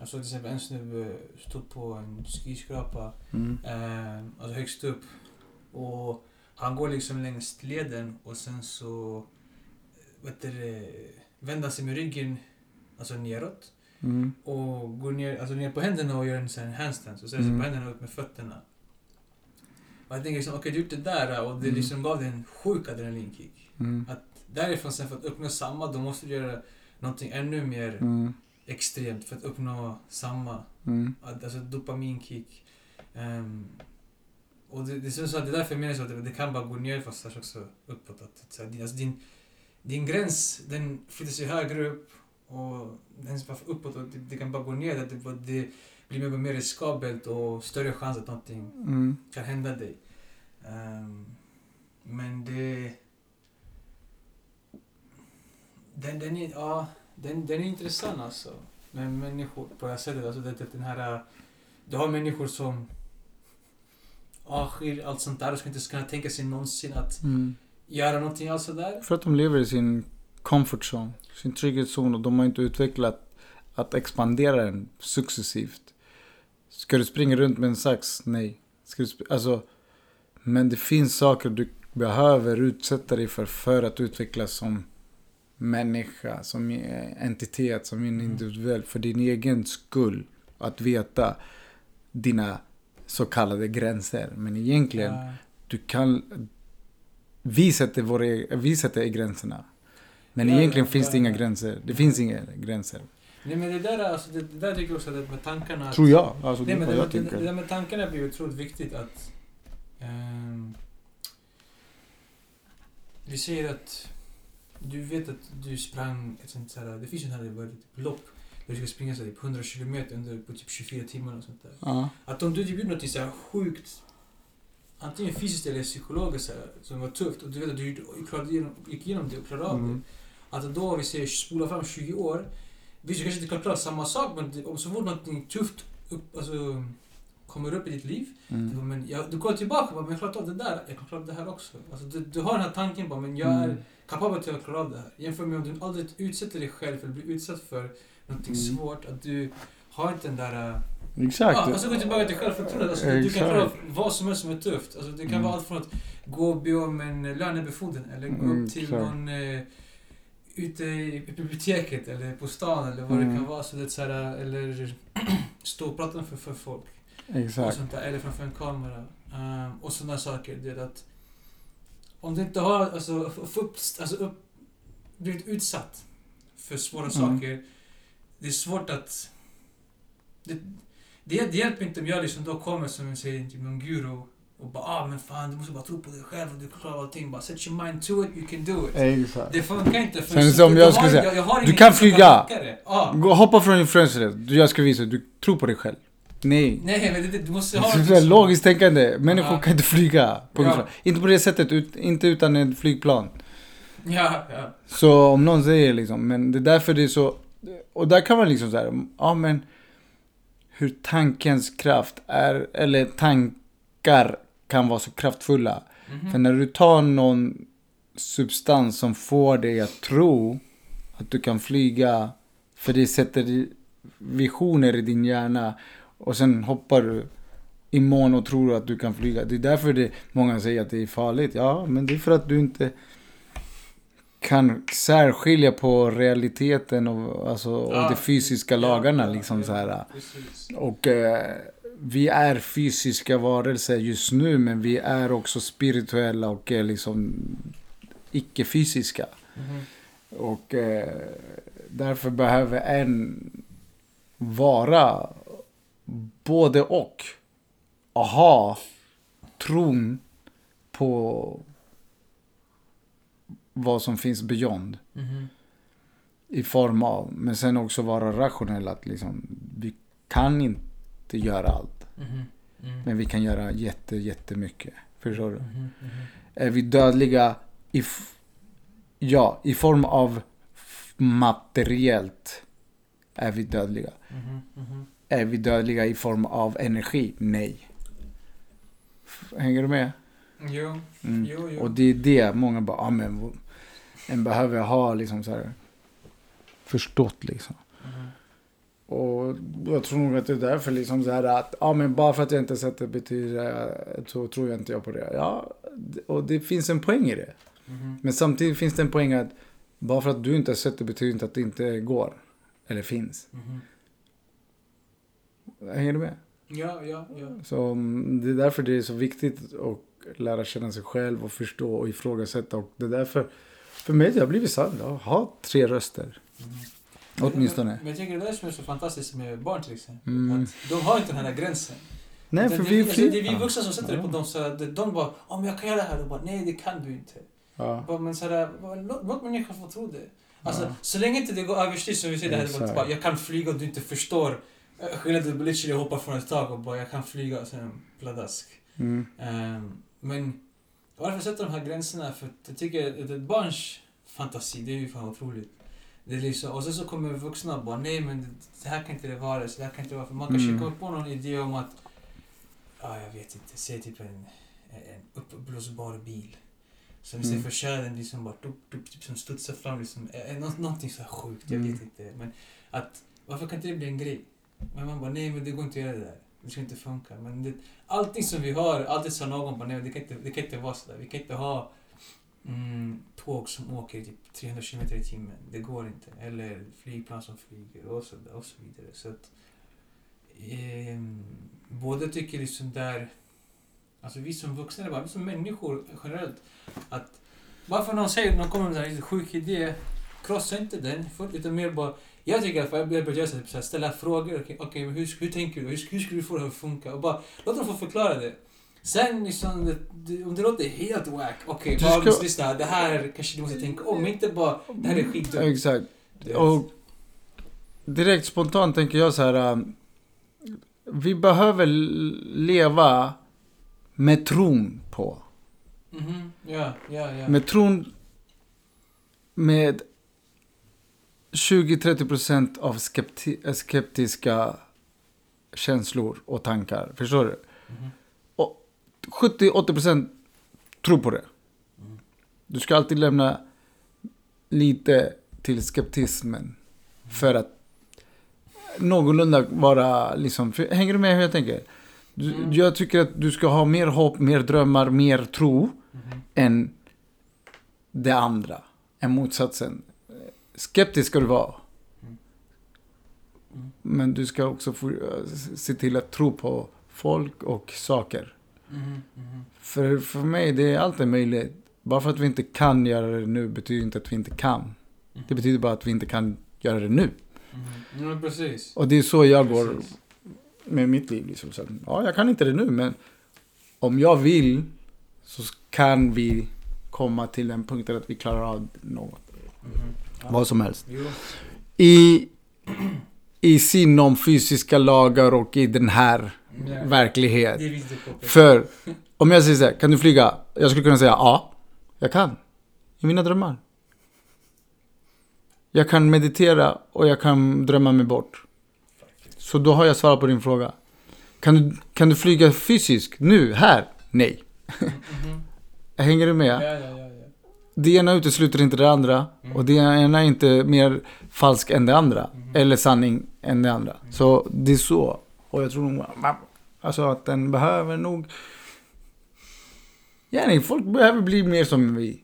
Alltså till exempel en snubbe stod på en skyskrapa Mm. eh, alltså högst upp och han går liksom längs leden och sen så eh, vet du, vänder han sig med ryggen alltså neråt Mm. och går ner, alltså ner på händerna och gör en sån handstand. Och ställer sig Mm. på händerna upp med fötterna. Och jag tänker liksom, okej du har gjort det där och det Mm. liksom gav dig en sjuk adrenalinkick. Mm. Att därifrån sen för att uppnå samma, då måste du göra någonting ännu mer Mm. Extremt för att uppnå samma. Mm. Alltså dopaminkick. Ehm, och det, det, så det är därför jag menar så att det, det kan bara gå ner fast också uppåt. Att, så här, din, alltså din, din gräns den flyttar sig högre upp och den bara uppåt och det, det kan bara gå ner. Att det, det blir mer och mer riskabelt och större chans att någonting Mm. kan hända dig. Ehm, men det... Den, den, är, ja, den, den är intressant alltså. Med människor på det här sättet. Alltså det, det, den här, du har människor som avskyr allt sånt där och ska inte kunna tänka sig någonsin att Mm. göra någonting alls sådär. För att de lever i sin comfort zone, sin trygghetszon och de har inte utvecklat att expandera den successivt. Ska du springa runt med en sax? Nej. Ska du alltså, men det finns saker du behöver utsätta dig för för att utvecklas som människa, som entitet, som en Mm. individuell. För din egen skull. Att veta dina så kallade gränser. Men egentligen, Ja. du kan... Vi sätter, våra, vi sätter gränserna. Men Ja, egentligen ja, finns det inga gränser. Det finns inga gränser. Nej men det där, alltså, det, det där tycker jag också att med tankarna... att- Tror jag. Alltså, det Nej men det, jag det, det där med tankarna blir otroligt viktigt att... ehm, vi säger att du vet att du sprang ett sånt här, det finns ju här typ lopp där du ska springa så här, typ 100 kilometer under på typ 24 timmar och sånt där. Ja. Att om du typ gjorde något så här sjukt, antingen fysiskt eller psykologiskt så här, som var tufft och du vet att du klarade igenom, gick igenom det och klarade av det. Mm. Att då, vi säger, spola fram 20 år. Visst, du kanske inte kan klara samma sak, men det- om så fort någonting tufft upp, alltså, kommer upp i ditt liv. Mm. bara, Men jag, du går tillbaka och bara, men jag klarat av det där, jag kan klara av det här också. Alltså, du, du har den här tanken bara, men jag är Mm. kapabel till att klara av det här. Jämför med om du aldrig utsätter dig själv eller blir utsatt för någonting Mm. svårt, att du har inte den där... äh, Exakt. Ja, och så går vi tillbaka till självförtroendet. Alltså, du kan klara vad som helst som är tufft. Alltså, det kan Mm. vara allt från att gå och be om en lönebefordran eller gå Mm, upp till exakt. någon eh, ute i biblioteket eller på stan eller vad Mm. det kan vara. Så det är så här, eller stå och prata för, för folk. Och Exakt. sånt där, eller framför en kamera. Ehm, och sådana saker. Det är att om du inte har alltså, upp, alltså, upp, blivit utsatt för svåra Mm. saker. Det är svårt att... Det, det, det hjälper inte om jag liksom då kommer som jag säger, typ någon guru och bara ah men fan du måste bara tro på dig själv och du klarar allting. Bara set your mind to it, you can do it. Exakt. Det funkar inte. För Sen som jag skulle säga, jag har du kan flyga. Gå, hoppa från influencer. Du, Jag ska visa. Du tror på dig själv. Nej. Nej men det, det, du måste Det ha... är så logiskt tänkande. Människor Ja. kan inte flyga. På Ja. Inte på det sättet. Ut, inte utan ett flygplan. Ja, ja. Så om någon säger liksom, men det är därför det är så, och där kan man liksom säga, ja men hur tankens kraft är, eller tankar kan vara så kraftfulla. Mhm. För när du tar någon substans som får dig att tro att du kan flyga, för det sätter visioner i din hjärna och sen hoppar du imorgon och tror att du kan flyga. Det är därför det, många säger att det är farligt. Ja, men det är för att du inte kan särskilja på realiteten och, alltså, och Ja. de fysiska lagarna. liksom så här. Precis. Och eh, vi är fysiska varelser just nu, men vi är också spirituella och eh, liksom icke-fysiska. Mhm. Och eh, därför behöver en vara både och. Och ha tron på vad som finns beyond. Mhm. I form av, men sen också vara rationell att liksom, vi kan inte göra allt. Mhm. Mm. Men vi kan göra jätte, jättemycket. Förstår du? Mhm. Mhm. Är vi dödliga i, ja, i form av materiellt är vi dödliga. Är vi dödliga i form av energi? Nej. Hänger du med? Jo, Mm. jo, jo. Och det är det många bara, ja men en behöver ha liksom så här förstått liksom. Mhm. Och jag tror nog att det är därför liksom så här att, ja men bara för att jag inte sett det betyder det, så tror jag inte jag på det. Ja, och det finns en poäng i det. Mhm. Men samtidigt finns det en poäng att bara för att du inte har sett det betyder inte att det inte går. Eller finns. Mhm. Hänger du med? Ja, ja, ja. Så mm, det är därför det är så viktigt att lära känna sig själv och förstå och ifrågasätta. Och det är därför, för mig det har blivit sant. att ha tre röster. Mhm. Åtminstone. Men, men jag tycker det är det som är så fantastiskt med barn till exempel. Mm. Att de har inte den här gränsen. Nej, Utan för det, vi är alltså, Det är vi vuxna som sätter det på dem. Så att de bara, om jag kan göra det här. De bara, nej det kan du inte. Ja. Bara, men sådär, bara, låt, låt människan få tro det. Alltså, Ja. så länge inte det går överstyr som vi säger, det här, att bara, jag kan flyga och du inte förstår. Skillnaden är literally hoppa från ett tak och bara, jag kan flyga och sen pladask. Mm. Ehm, men varför sätter de här gränserna? För att jag tycker att ett barns fantasi, det är ju fan otroligt. Det är liksom, och sen så kommer vuxna och bara, nej men det, här kan inte det vara, så det här kan inte vara. För man kanske Mm. kommer på någon idé om att, ja jag vet inte, säg typ en, en uppblåsbar bil. Som istället Mm. för tjädern liksom bara dup, dup, typ, som studsar fram liksom. Nå- någonting så här sjukt, jag Mm. vet inte. Men att, varför kan inte det bli en grej? Men man bara, nej men det går inte att göra det där. Det ska inte funka. Men det, allting som vi har, alltid sa någon bara, nej det kan inte, det kan inte vara sådär. Vi kan inte ha mm, tåg som åker typ 300 km i timmen. Det går inte. Eller flygplan som flyger och så, och så vidare. Så att, eh, båda tycker liksom där, alltså vi som vuxna, bara vi som människor generellt, att bara för någon säger, någon kommer med en sjuk idé, krossa inte den, för- utan mer bara jag tycker att jag börjar göra så här, ställa frågor. Okej, okej, men hur, hur tänker du? Hur, hur skulle du få det här att funka? Och bara låt dem få förklara det. Sen liksom, det, om det låter helt wack, okej, okay, ska- lyssna, det här kanske du måste tänka om, inte bara det här är skitdumt. Exakt. Och direkt spontant tänker jag så här. um, Vi behöver leva med tron på. Mhm, ja, ja, ja. Med tron med 20-30% av skepti- äh, skeptiska känslor och tankar. Förstår du? Mhm. 70-80% tror på det. Mm. Du ska alltid lämna lite till skeptismen. För att någorlunda vara liksom... För, hänger du med hur jag tänker? Du, Mm. Jag tycker att du ska ha mer hopp, mer drömmar, mer tro Mhm. än det andra. Än motsatsen. Skeptisk ska du vara. Mm. Mm. Men du ska också få, eh, se till att tro på folk och saker. Mhm, mhm. För, för mig det är alltid möjligt. Bara för att vi inte kan göra det nu betyder inte att vi inte kan. Det betyder bara att vi inte kan göra det nu. Mhm. Ja, precis. Och det är så jag går Precis. med mitt liv. Liksom. Så, ja, jag kan inte det nu, men om jag vill så kan vi komma till den punkten att vi klarar av något. Ja. Vad som helst. Jo. I, i sinom fysiska lagar och i den här Ja. verklighet. För om jag säger så här, kan du flyga? Jag skulle kunna säga ja, jag kan. I mina drömmar. Jag kan meditera och jag kan drömma mig bort. Så då har jag svarat på din fråga. Kan du, kan du flyga fysiskt nu, här? Nej. Mhm. Hänger du med? Ja, ja, ja. Det ena utesluter inte det andra. Mm. Och det ena är inte mer falskt än det andra. Mhm. Eller sanning än det andra. Så det är så. Och jag tror nog alltså, att den behöver nog... Ja, nej, folk behöver bli mer som vi.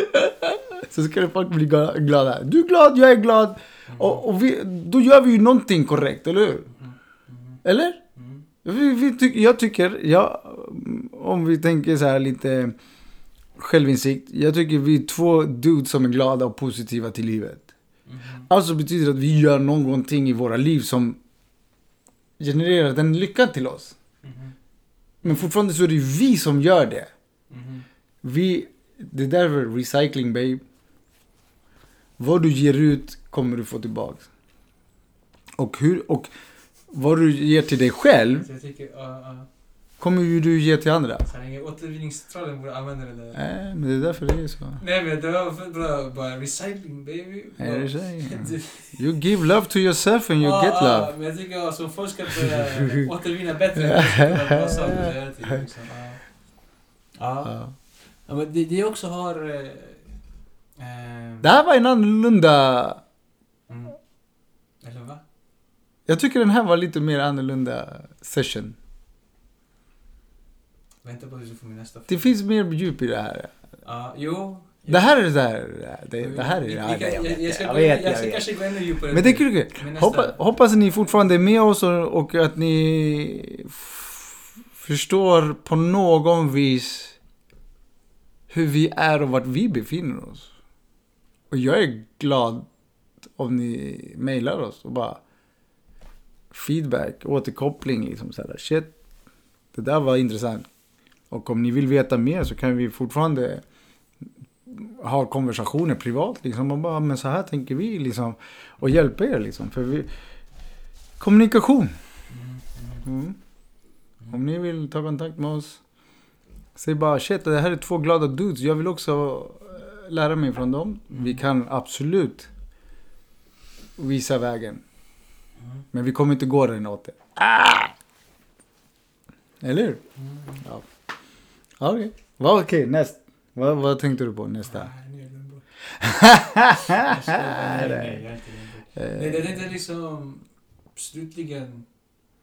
så ska det folk bli gla- glada. Du är glad, jag är glad. Och, och vi, då gör vi ju någonting korrekt, eller hur? Mhm. Mhm. Eller? Vi, vi ty- jag tycker, ja, om vi tänker så här lite självinsikt. Jag tycker vi är två dudes som är glada och positiva till livet. Mhm. Alltså betyder det att vi gör någonting i våra liv som genererar den lyckan till oss. Mhm. Men fortfarande så är det ju vi som gör det. Mhm. Vi, det är därför recycling babe. Vad du ger ut kommer du få tillbaks. Och hur, och vad du ger till dig själv Så jag tycker, ja, ja. Kommer ju du ge till andra. Så här, återvinningscentralen borde använda det där. Nej, men det är därför det är så. Nej men det var för bra, bara recycling baby. Ja. Du- You give love to yourself and you Ja, get love. Men jag tycker alltså, folk ska börja återvinna bättre. liksom. Ja. Ja. Ja. ja, men det, det också har... Eh, eh, Det här var en annorlunda... Mm. Eller va? Jag tycker den här var lite mer annorlunda session. Vänta på att du får min nästa Det finns mer djup i det här. Ja, jo. Det här är det där. Det, det här är det. kan- jag vet, jag ska jag vet. Jag Jag ska kanske gå ännu djupare. Men det är kul. Hoppas att ni fortfarande är med oss och, och att ni förstår på någon vis hur vi är och vart vi befinner oss. Och jag är glad om ni mejlar oss och bara feedback, återkoppling liksom så här. Shit, det där var intressant. Och om ni vill veta mer så kan vi fortfarande ha konversationer privat liksom och bara, men så här tänker vi liksom. Och hjälpa er liksom. För vi, kommunikation. Mm, mm. Mm. Om ni vill ta kontakt med oss. Säg bara shit, det här är två glada dudes. Jag vill också eh, lära mig från dem. Vi kan absolut visa vägen. Mm. Men vi kommer inte gå den åt er. Ah! Eller hur? Mm. Ja. Okej, Vad- okej, näst. Vad, vad tänkte du på nästa? Är bara. Nej, nej, jag är inte. Eh, Nej, jag tänkte liksom slutligen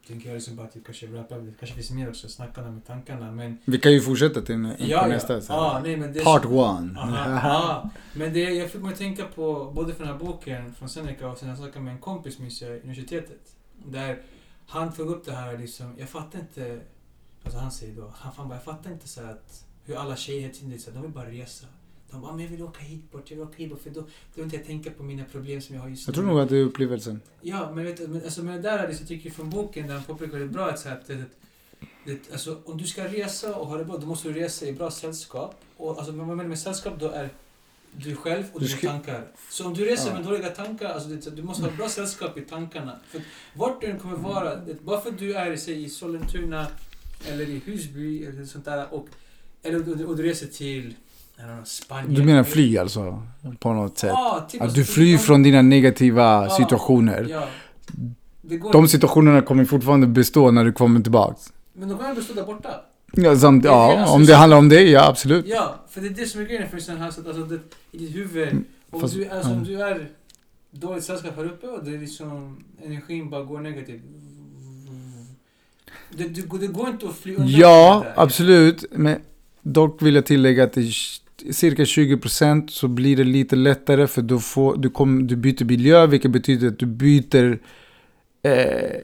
tänker jag liksom bara att vi kanske up. Det kanske finns mer också, snacka med tankarna. Men Vi kan ju fortsätta till nä- ja, på nästa. ja, nej, men det är Part one. Ja. Men det, jag fick mig att tänka på, både från den här boken från Seneca och sen jag snackade med en kompis minns jag universitetet. Där han tog upp det här liksom, jag fattar inte, alltså han säger då, han fan bara, jag fattar inte så att hur alla tjejer hela tiden, så här, de vill bara resa. De bara, men jag vill åka hit bort, jag vill åka hit bort, för då, då vill inte jag tänka på mina problem som jag har just Jag tror nog att det är upplevelsen. Ja, men vet du, men, alltså, men det där är det tycker jag från boken där han påpekar väldigt bra att, så här, att det, det, alltså, om du ska resa och ha det bra, då måste du resa i bra sällskap. Och alltså, vad man menar med sällskap då är du själv och Du dina tankar. Så om du reser Ja. med dåliga tankar, alltså, det, du måste ha bra sällskap i tankarna. För vart du än kommer vara, det, bara för att du är säg, i Sollentuna eller i Husby eller sånt där och, eller, och, du- reser till know, Spanien. Du menar fly alltså? På något sätt? Ja, typ, Att alltså, du flyr från dina negativa Ja. situationer. Ja. De situationerna kommer fortfarande bestå när du kommer tillbaks. Men de kommer bestå där borta. Ja, samt, det, ja alltså, om det handlar om det, ja absolut. Ja, för det är det som är grejen för sen här, så att alltså det, i ditt huvud, Mm, om, fast- du, alltså, ja. om du är dåligt sällskap här uppe och det är liksom, energin bara går negativt. Det, det, det går inte att fly undan Ja, det absolut. Men dock vill jag tillägga att i cirka 20% så blir det lite lättare för då får, du, kom, du byter miljö vilket betyder att du byter eh,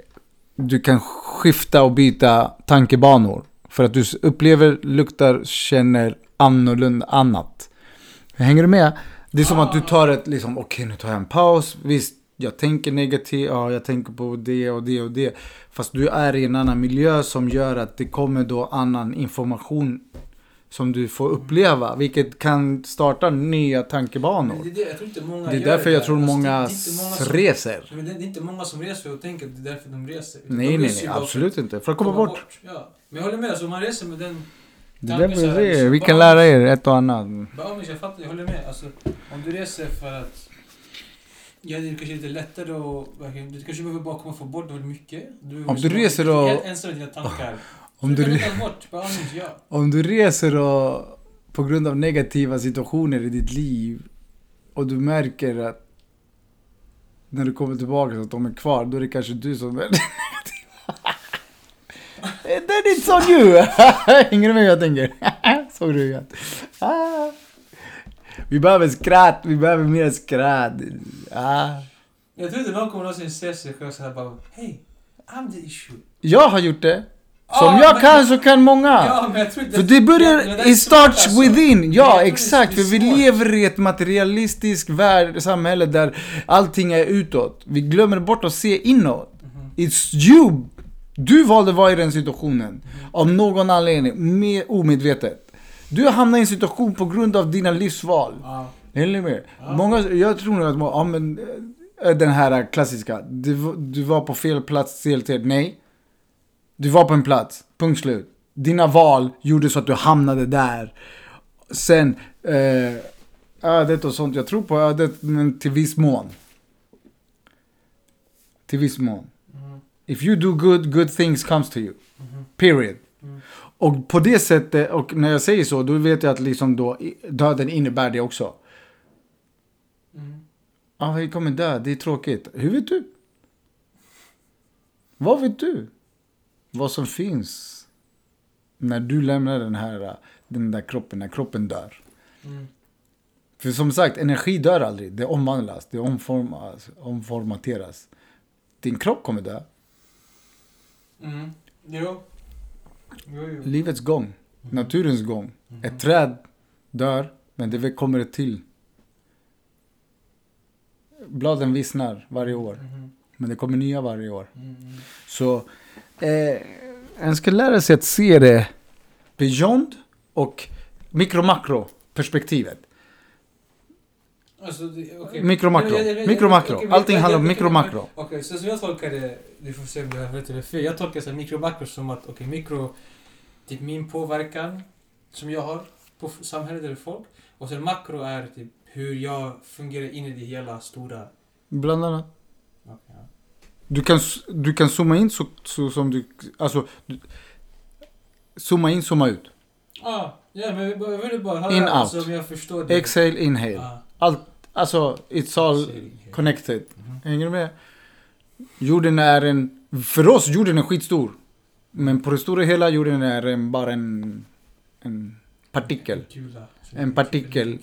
du kan skifta och byta tankebanor. För att du upplever, luktar, känner annorlunda annat. Hänger du med? Det är som att du tar ett, liksom, okej nu tar jag en paus. Visst, jag tänker negativt, ja jag tänker på det och det och det. Fast du är i en annan miljö som gör att det kommer då annan information som du får uppleva. Vilket kan starta nya tankebanor. det är det, jag tror inte många Det är därför jag där. tror Alltså, många det, det många som, reser. Men det, det är inte många som reser och tänker att det är därför de reser. Nej, de nej, nej, bara för absolut inte. För att att komma bort. Ja. Men jag håller med, alltså, om man reser med den Det är tanken därför så jag här, säger, liksom, vi bara- kan lära er ett och annat. Men jag fattar, jag håller med. Alltså, om du reser för att... Ja, det är kanske lite lättare att... verkligen- Du kanske behöver bara komma och få bort väldigt mycket. Du, Om du reser och- helt ensam i dina tankar. Om du, re- bort, bara ja. om du reser och på grund av negativa situationer i ditt liv och du märker att när du kommer tillbaka så att de är kvar, då är det kanske du som är negativ. Then it's on you! Hänger du med vad jag tänker? Såg du det? Ah. Vi behöver skratt, vi behöver mer skratt. Ah. Jag tror inte någon kommer någonsin se sig själv såhär bara Hej, I'm the issue. Jag har gjort det. Som Ah, jag kan så kan många. Ja. För det börjar, är it starts alltså. within. Ja, det- exakt. det För vi lever i ett materialistiskt värld, samhälle där allting är utåt. Vi glömmer bort att se inåt. Mhm. It's you! Du valde att vara i den situationen. Mhm. Av någon anledning, med, omedvetet. Du har hamnat i en situation på grund av dina livsval. Ja. Eller med? Ja. Många, jag tror nog att ja men eh, den här klassiska. Du, var- du var på fel plats, fel tid. Nej. Du var på en plats. Punkt slut. dina val gjorde så att du hamnade där. Sen, eh, ödet och sånt, jag tror på ödet men till viss mån. Till viss mån. Mhm. If you do good, good things comes to you. Mhm. Period. Mm. Och på det sättet, och när jag säger så, då vet jag att liksom då döden innebär det också. Mm. Ja, vi kommer dö, det är tråkigt. Hur vet du? Vad vet du? Vad som finns när du lämnar den här, den där kroppen, när kroppen dör. Mm. För som sagt, energi dör aldrig. Det omvandlas, det omformas, omformateras. Din kropp kommer dö. Mm. Jo. Livets gång, naturens gång. Mhm. Ett träd dör, men det kommer ett till. Bladen vissnar varje år, Mhm. men det kommer nya varje år. Mm. mm. Så eh, en ska lära sig att se det beyond och mikro-makro perspektivet. Alltså. Jag- jag- jag- Mikro-makro. okej, Allting jag- handlar om jag- mikro-makro. Okej, så som jag tolkar det, du får se om du har rätt eller fel. Jag tolkar så här mikro makro som att, okej, mikro, typ min påverkan som jag har på samhället eller folk. Och sen makro är typ hur jag fungerar in i det hela stora. Bland annat. Du kan, du kan zooma in så, så som du... Alltså... Du, zooma in, zooma ut. Ah, ja, men jag jag ville bara höra In, out. alltså, om jag förstår det. Exhale, inhale. Ah, Allt, alltså, it's all connected. Mhm. Hänger du med? Jorden är en... För oss, jorden är skitstor. Men på det stora hela, jorden är en, bara en... En partikel. En partikel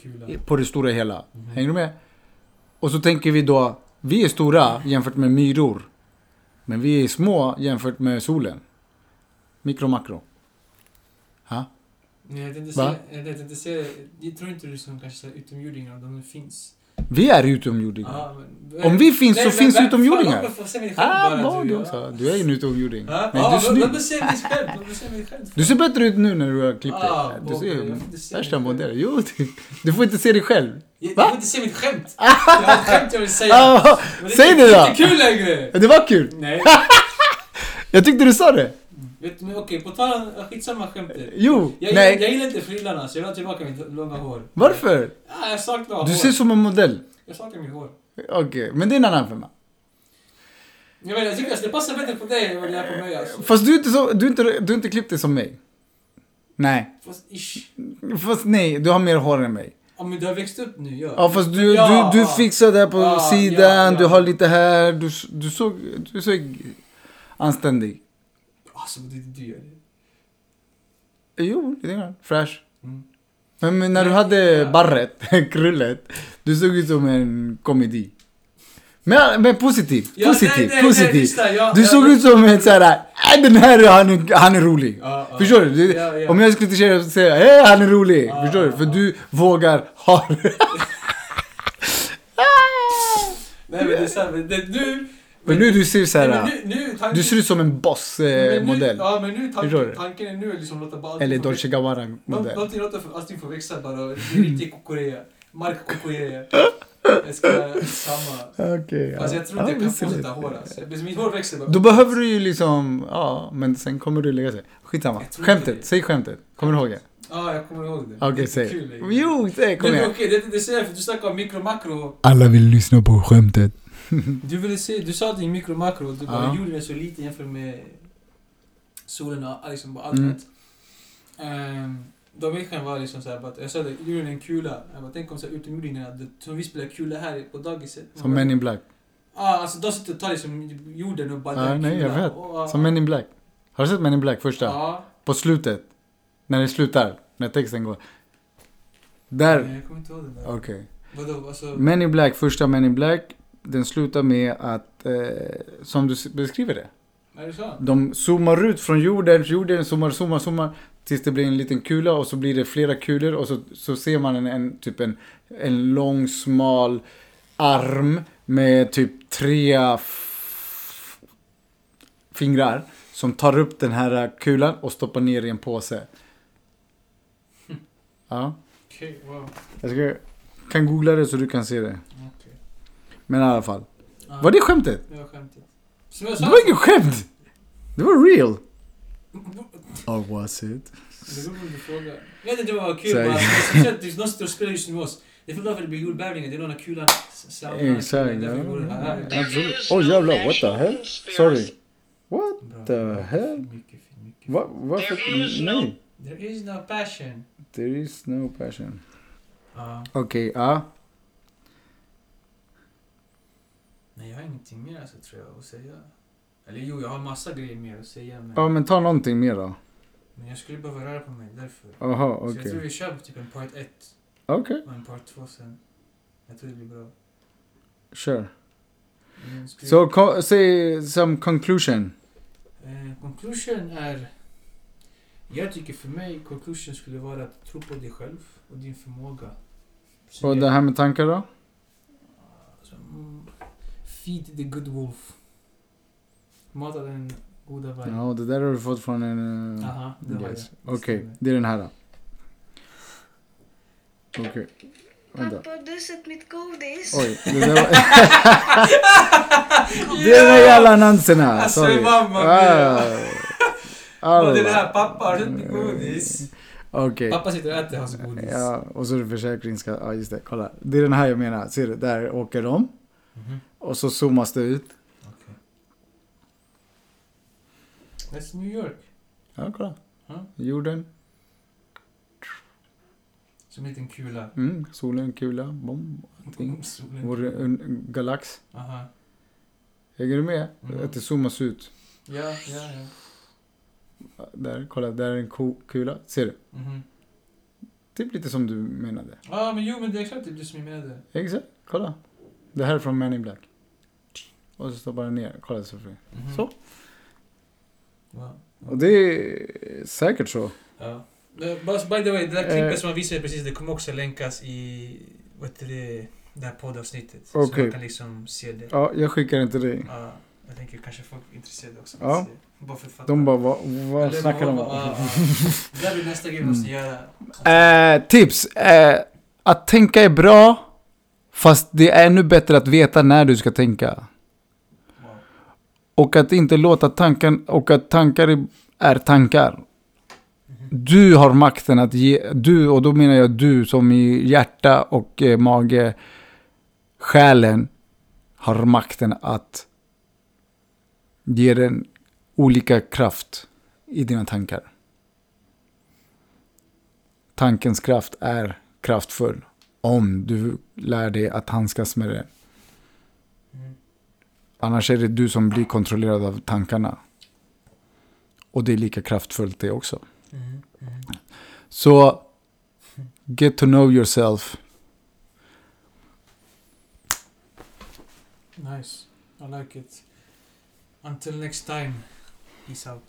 på det stora hela. Mhm. Hänger du med? Och så tänker vi då, vi är stora jämfört med myror. Men vi är små jämfört med solen. Mikro, makro. Ha? Nej, jag tänkte säga, jag tänkte säga, jag tror inte du som kanske utomjordingar, de finns. Vi är utomjordingar. Men, Om vi finns så men- finns men- utomjordingar. fan, låt mig Ah, bara, du, ja. Du är ju en utomjording. Ja, Men ja, du är snygg. Låt mig se mig själv. Du ser bättre ut nu när du har klippt dig. Ah, Du ser värsta modell. Jo, du, får inte se dig själv. Jag, jag får inte se mitt skämt. Jag har ett skämt jag vill säga. Ah, är säg det då. Det är inte kul längre. det var kul. Nej. Jag tyckte du sa det. Vet du, men okej, på tal om skitsamma skämtet. Jo, Jag, nej. jag, jag gillar inte frillarna så jag vill ha tillbaka mitt långa hår. Varför? Ja, jag saknar Du hår. ser som en modell. Jag saknar mitt hår. Okej, men det är en annan femma. Jag, vet, jag tycker att det passar bättre på dig än vad det är på mig alltså. Fast du är inte, så, du är inte, du är inte klippt dig som mig. Nej. Fast ish. Fast nej, du har mer hår än mig. Ja men du har växt upp nu, ja. Ja fast du, Ja, du, du ja. fixar där på Ja, sidan, ja, ja. du har lite här, du, du såg, du såg anständig. Alltså det gör det. Jo, lite grann. Fresh. Mm. Men, men när du Ja, hade ja. barret, krullet, du såg ut som en komedi. Men, men positiv, Ja, positiv, nej, nej, positiv. nej, jag- du såg ut som en såhär, äh, den här han är, han är rolig. Ja, ja. Förstår du? du Ja, ja. Om jag skulle kritisera och säga, hej han är rolig. Ja, Förstår du? ja, För ja. du vågar ha Nej men det är det, nu... Men nu du ser Nej, såhär, men nu, nu tanken, du ser ut som en boss-modell. Ja men nu tanken, tanken är nu liksom låta bara Eller få Dolce växa. Nå- Gabbana-modell. Någonting låter allting får växa bara. Riktigt kokorea. Mark kokorea. Jag ska samma. Okej, Fast jag tror inte jag kan visst är det. fortsätta hår alltså. Mitt hår växer bara. Då behöver du ju liksom, ja, men sen kommer du lägga sig. Skitsamma. Inte Skämtet, säg skämtet. Kommer du ihåg det? Ja, jag kommer ihåg det. Okej, inte säg. Jo, säg, kom Nej, igen. Okej, det, det säger jag för du snackar om mikro makro. Alla vill lyssna på skämtet. Du ville se, du sa att det är mikro makro. Du bara, Ja. jorden är så liten jämfört med solen och liksom allt Mm. rätt. Ehm, Då människan var liksom såhär, jag sa det, jorden är en kula. Jag bara, tänk om så här utomjordingarna, som vi spelar kula här på dagiset. Som Men in Black. Ja, alltså de sitter och tar liksom jorden och bara drar nej, jag kula. vet. Och, Som Men in Black. Har du sett Men in Black första? Ja. På slutet. När det slutar. När texten går. Där. Nej, jag kommer inte ihåg det där. Okej. Vadå, alltså? Men in Black, första Men in Black. Den slutar med att, eh, som du beskriver det. Är det så? De zoomar ut från jorden, jorden zoomar, zoomar, zoomar. Tills det blir en liten kula och så blir det flera kulor och så, så ser man en, en, typ en, en lång smal arm med typ tre fingrar som tar upp den här kulan och stoppar ner i en påse. Ja, Okej, wow. jag ska, kan googla det så du kan se det. Men i alla fall. Ja, Var det skämtet? Det var skämtet. Som jag Det var inget skämt! Det var real! Or was it? Det beror på du frågar. Jag vet inte, det var kul bara. Speciellt, det är någon som spelar just nu med oss. Det är för att det blir jordbävningar. Det är någon av kulan. Exakt. Absolut. Oj jävlar, what the hell? Sorry. What the hell? Va, varför? Nej. There is no passion. There is no passion. Ja. Okej, ja. Nej, jag har ingenting mer alltså, tror jag att säga. Eller jo, jag har massa grejer mer att säga. Men, Ja, men ta någonting mer då. men jag skulle behöva röra på mig därför. Jaha, Så jag tror vi kör typ en part 1 Okej, och en part 2 sen. Jag tror det blir bra. sure. Vi- So, co- say some conclusion. Eh, conclusion är... Jag tycker för mig, conclusion skulle vara att tro på dig själv och din förmåga. Så Och det här med tankar då? alltså, mm, feed the good wolf. Mata den goda vargen. Ja, det där har du fått från en... eh, Aha, det har yes. Okej, stämmer. det är den här då. Okej. Vänta. Pappa, du sett mitt godis. Oj, det där var... det är de jävla annonserna! Alltså, Sorry. mamma Ah. Vad är det här? Pappa, har du inte godis? Okej. Pappa sitter och äter hans godis. Ja, och så är det försäkringska... Ja, just det. Kolla. Det är den här jag menar. Ser du? Där åker de. Mhm, Och så zoomas det ut. okej. That's New York. Ja, kolla. Ja. Jorden. Som en liten kula. Mm, solen, kula, bom. Allting. Vår en galax. Aha. Hänger du med? Mm. Att det zoomas ut. Ja, ja, ja. Där, kolla. Där är en ko- kula. Ser du? Mhm. Typ lite som du menade. Ja, men jo, men det är exakt det som jag menade. Exakt. Kolla. Det här är från Men in Black. Och så står bara ner. Kolla Sofie. Mhm. Så. Ja. Och det är säkert så. Ja. Eh, by the way, det där klippet Eh. som man visade precis, det kommer också länkas i vad heter det, det här poddavsnittet. Så Okej. man kan liksom se det. Ja, jag skickar inte dig. Ja, jag tänker kanske folk är intresserade också. Ja. Bara för att fatta. De bara, vad, vad snackar de om? ja, ja. Det där blir nästa grej vi måste göra. Eh, tips. Eh, att tänka är bra. Fast det är ännu bättre att veta när du ska tänka. Och att inte låta tanken, och att tankar är- tankar. Du har makten att ge, du, och då menar jag du som i hjärta och eh, mage, själen, har makten att ge den olika kraft i dina tankar. Tankens kraft är kraftfull om du lär dig att handskas med det. Mm. Annars är det du som blir kontrollerad av tankarna. Och det är lika kraftfullt det också. Mm. Mm. Så, get to know yourself. Nice. I like it. Until next time. Peace out.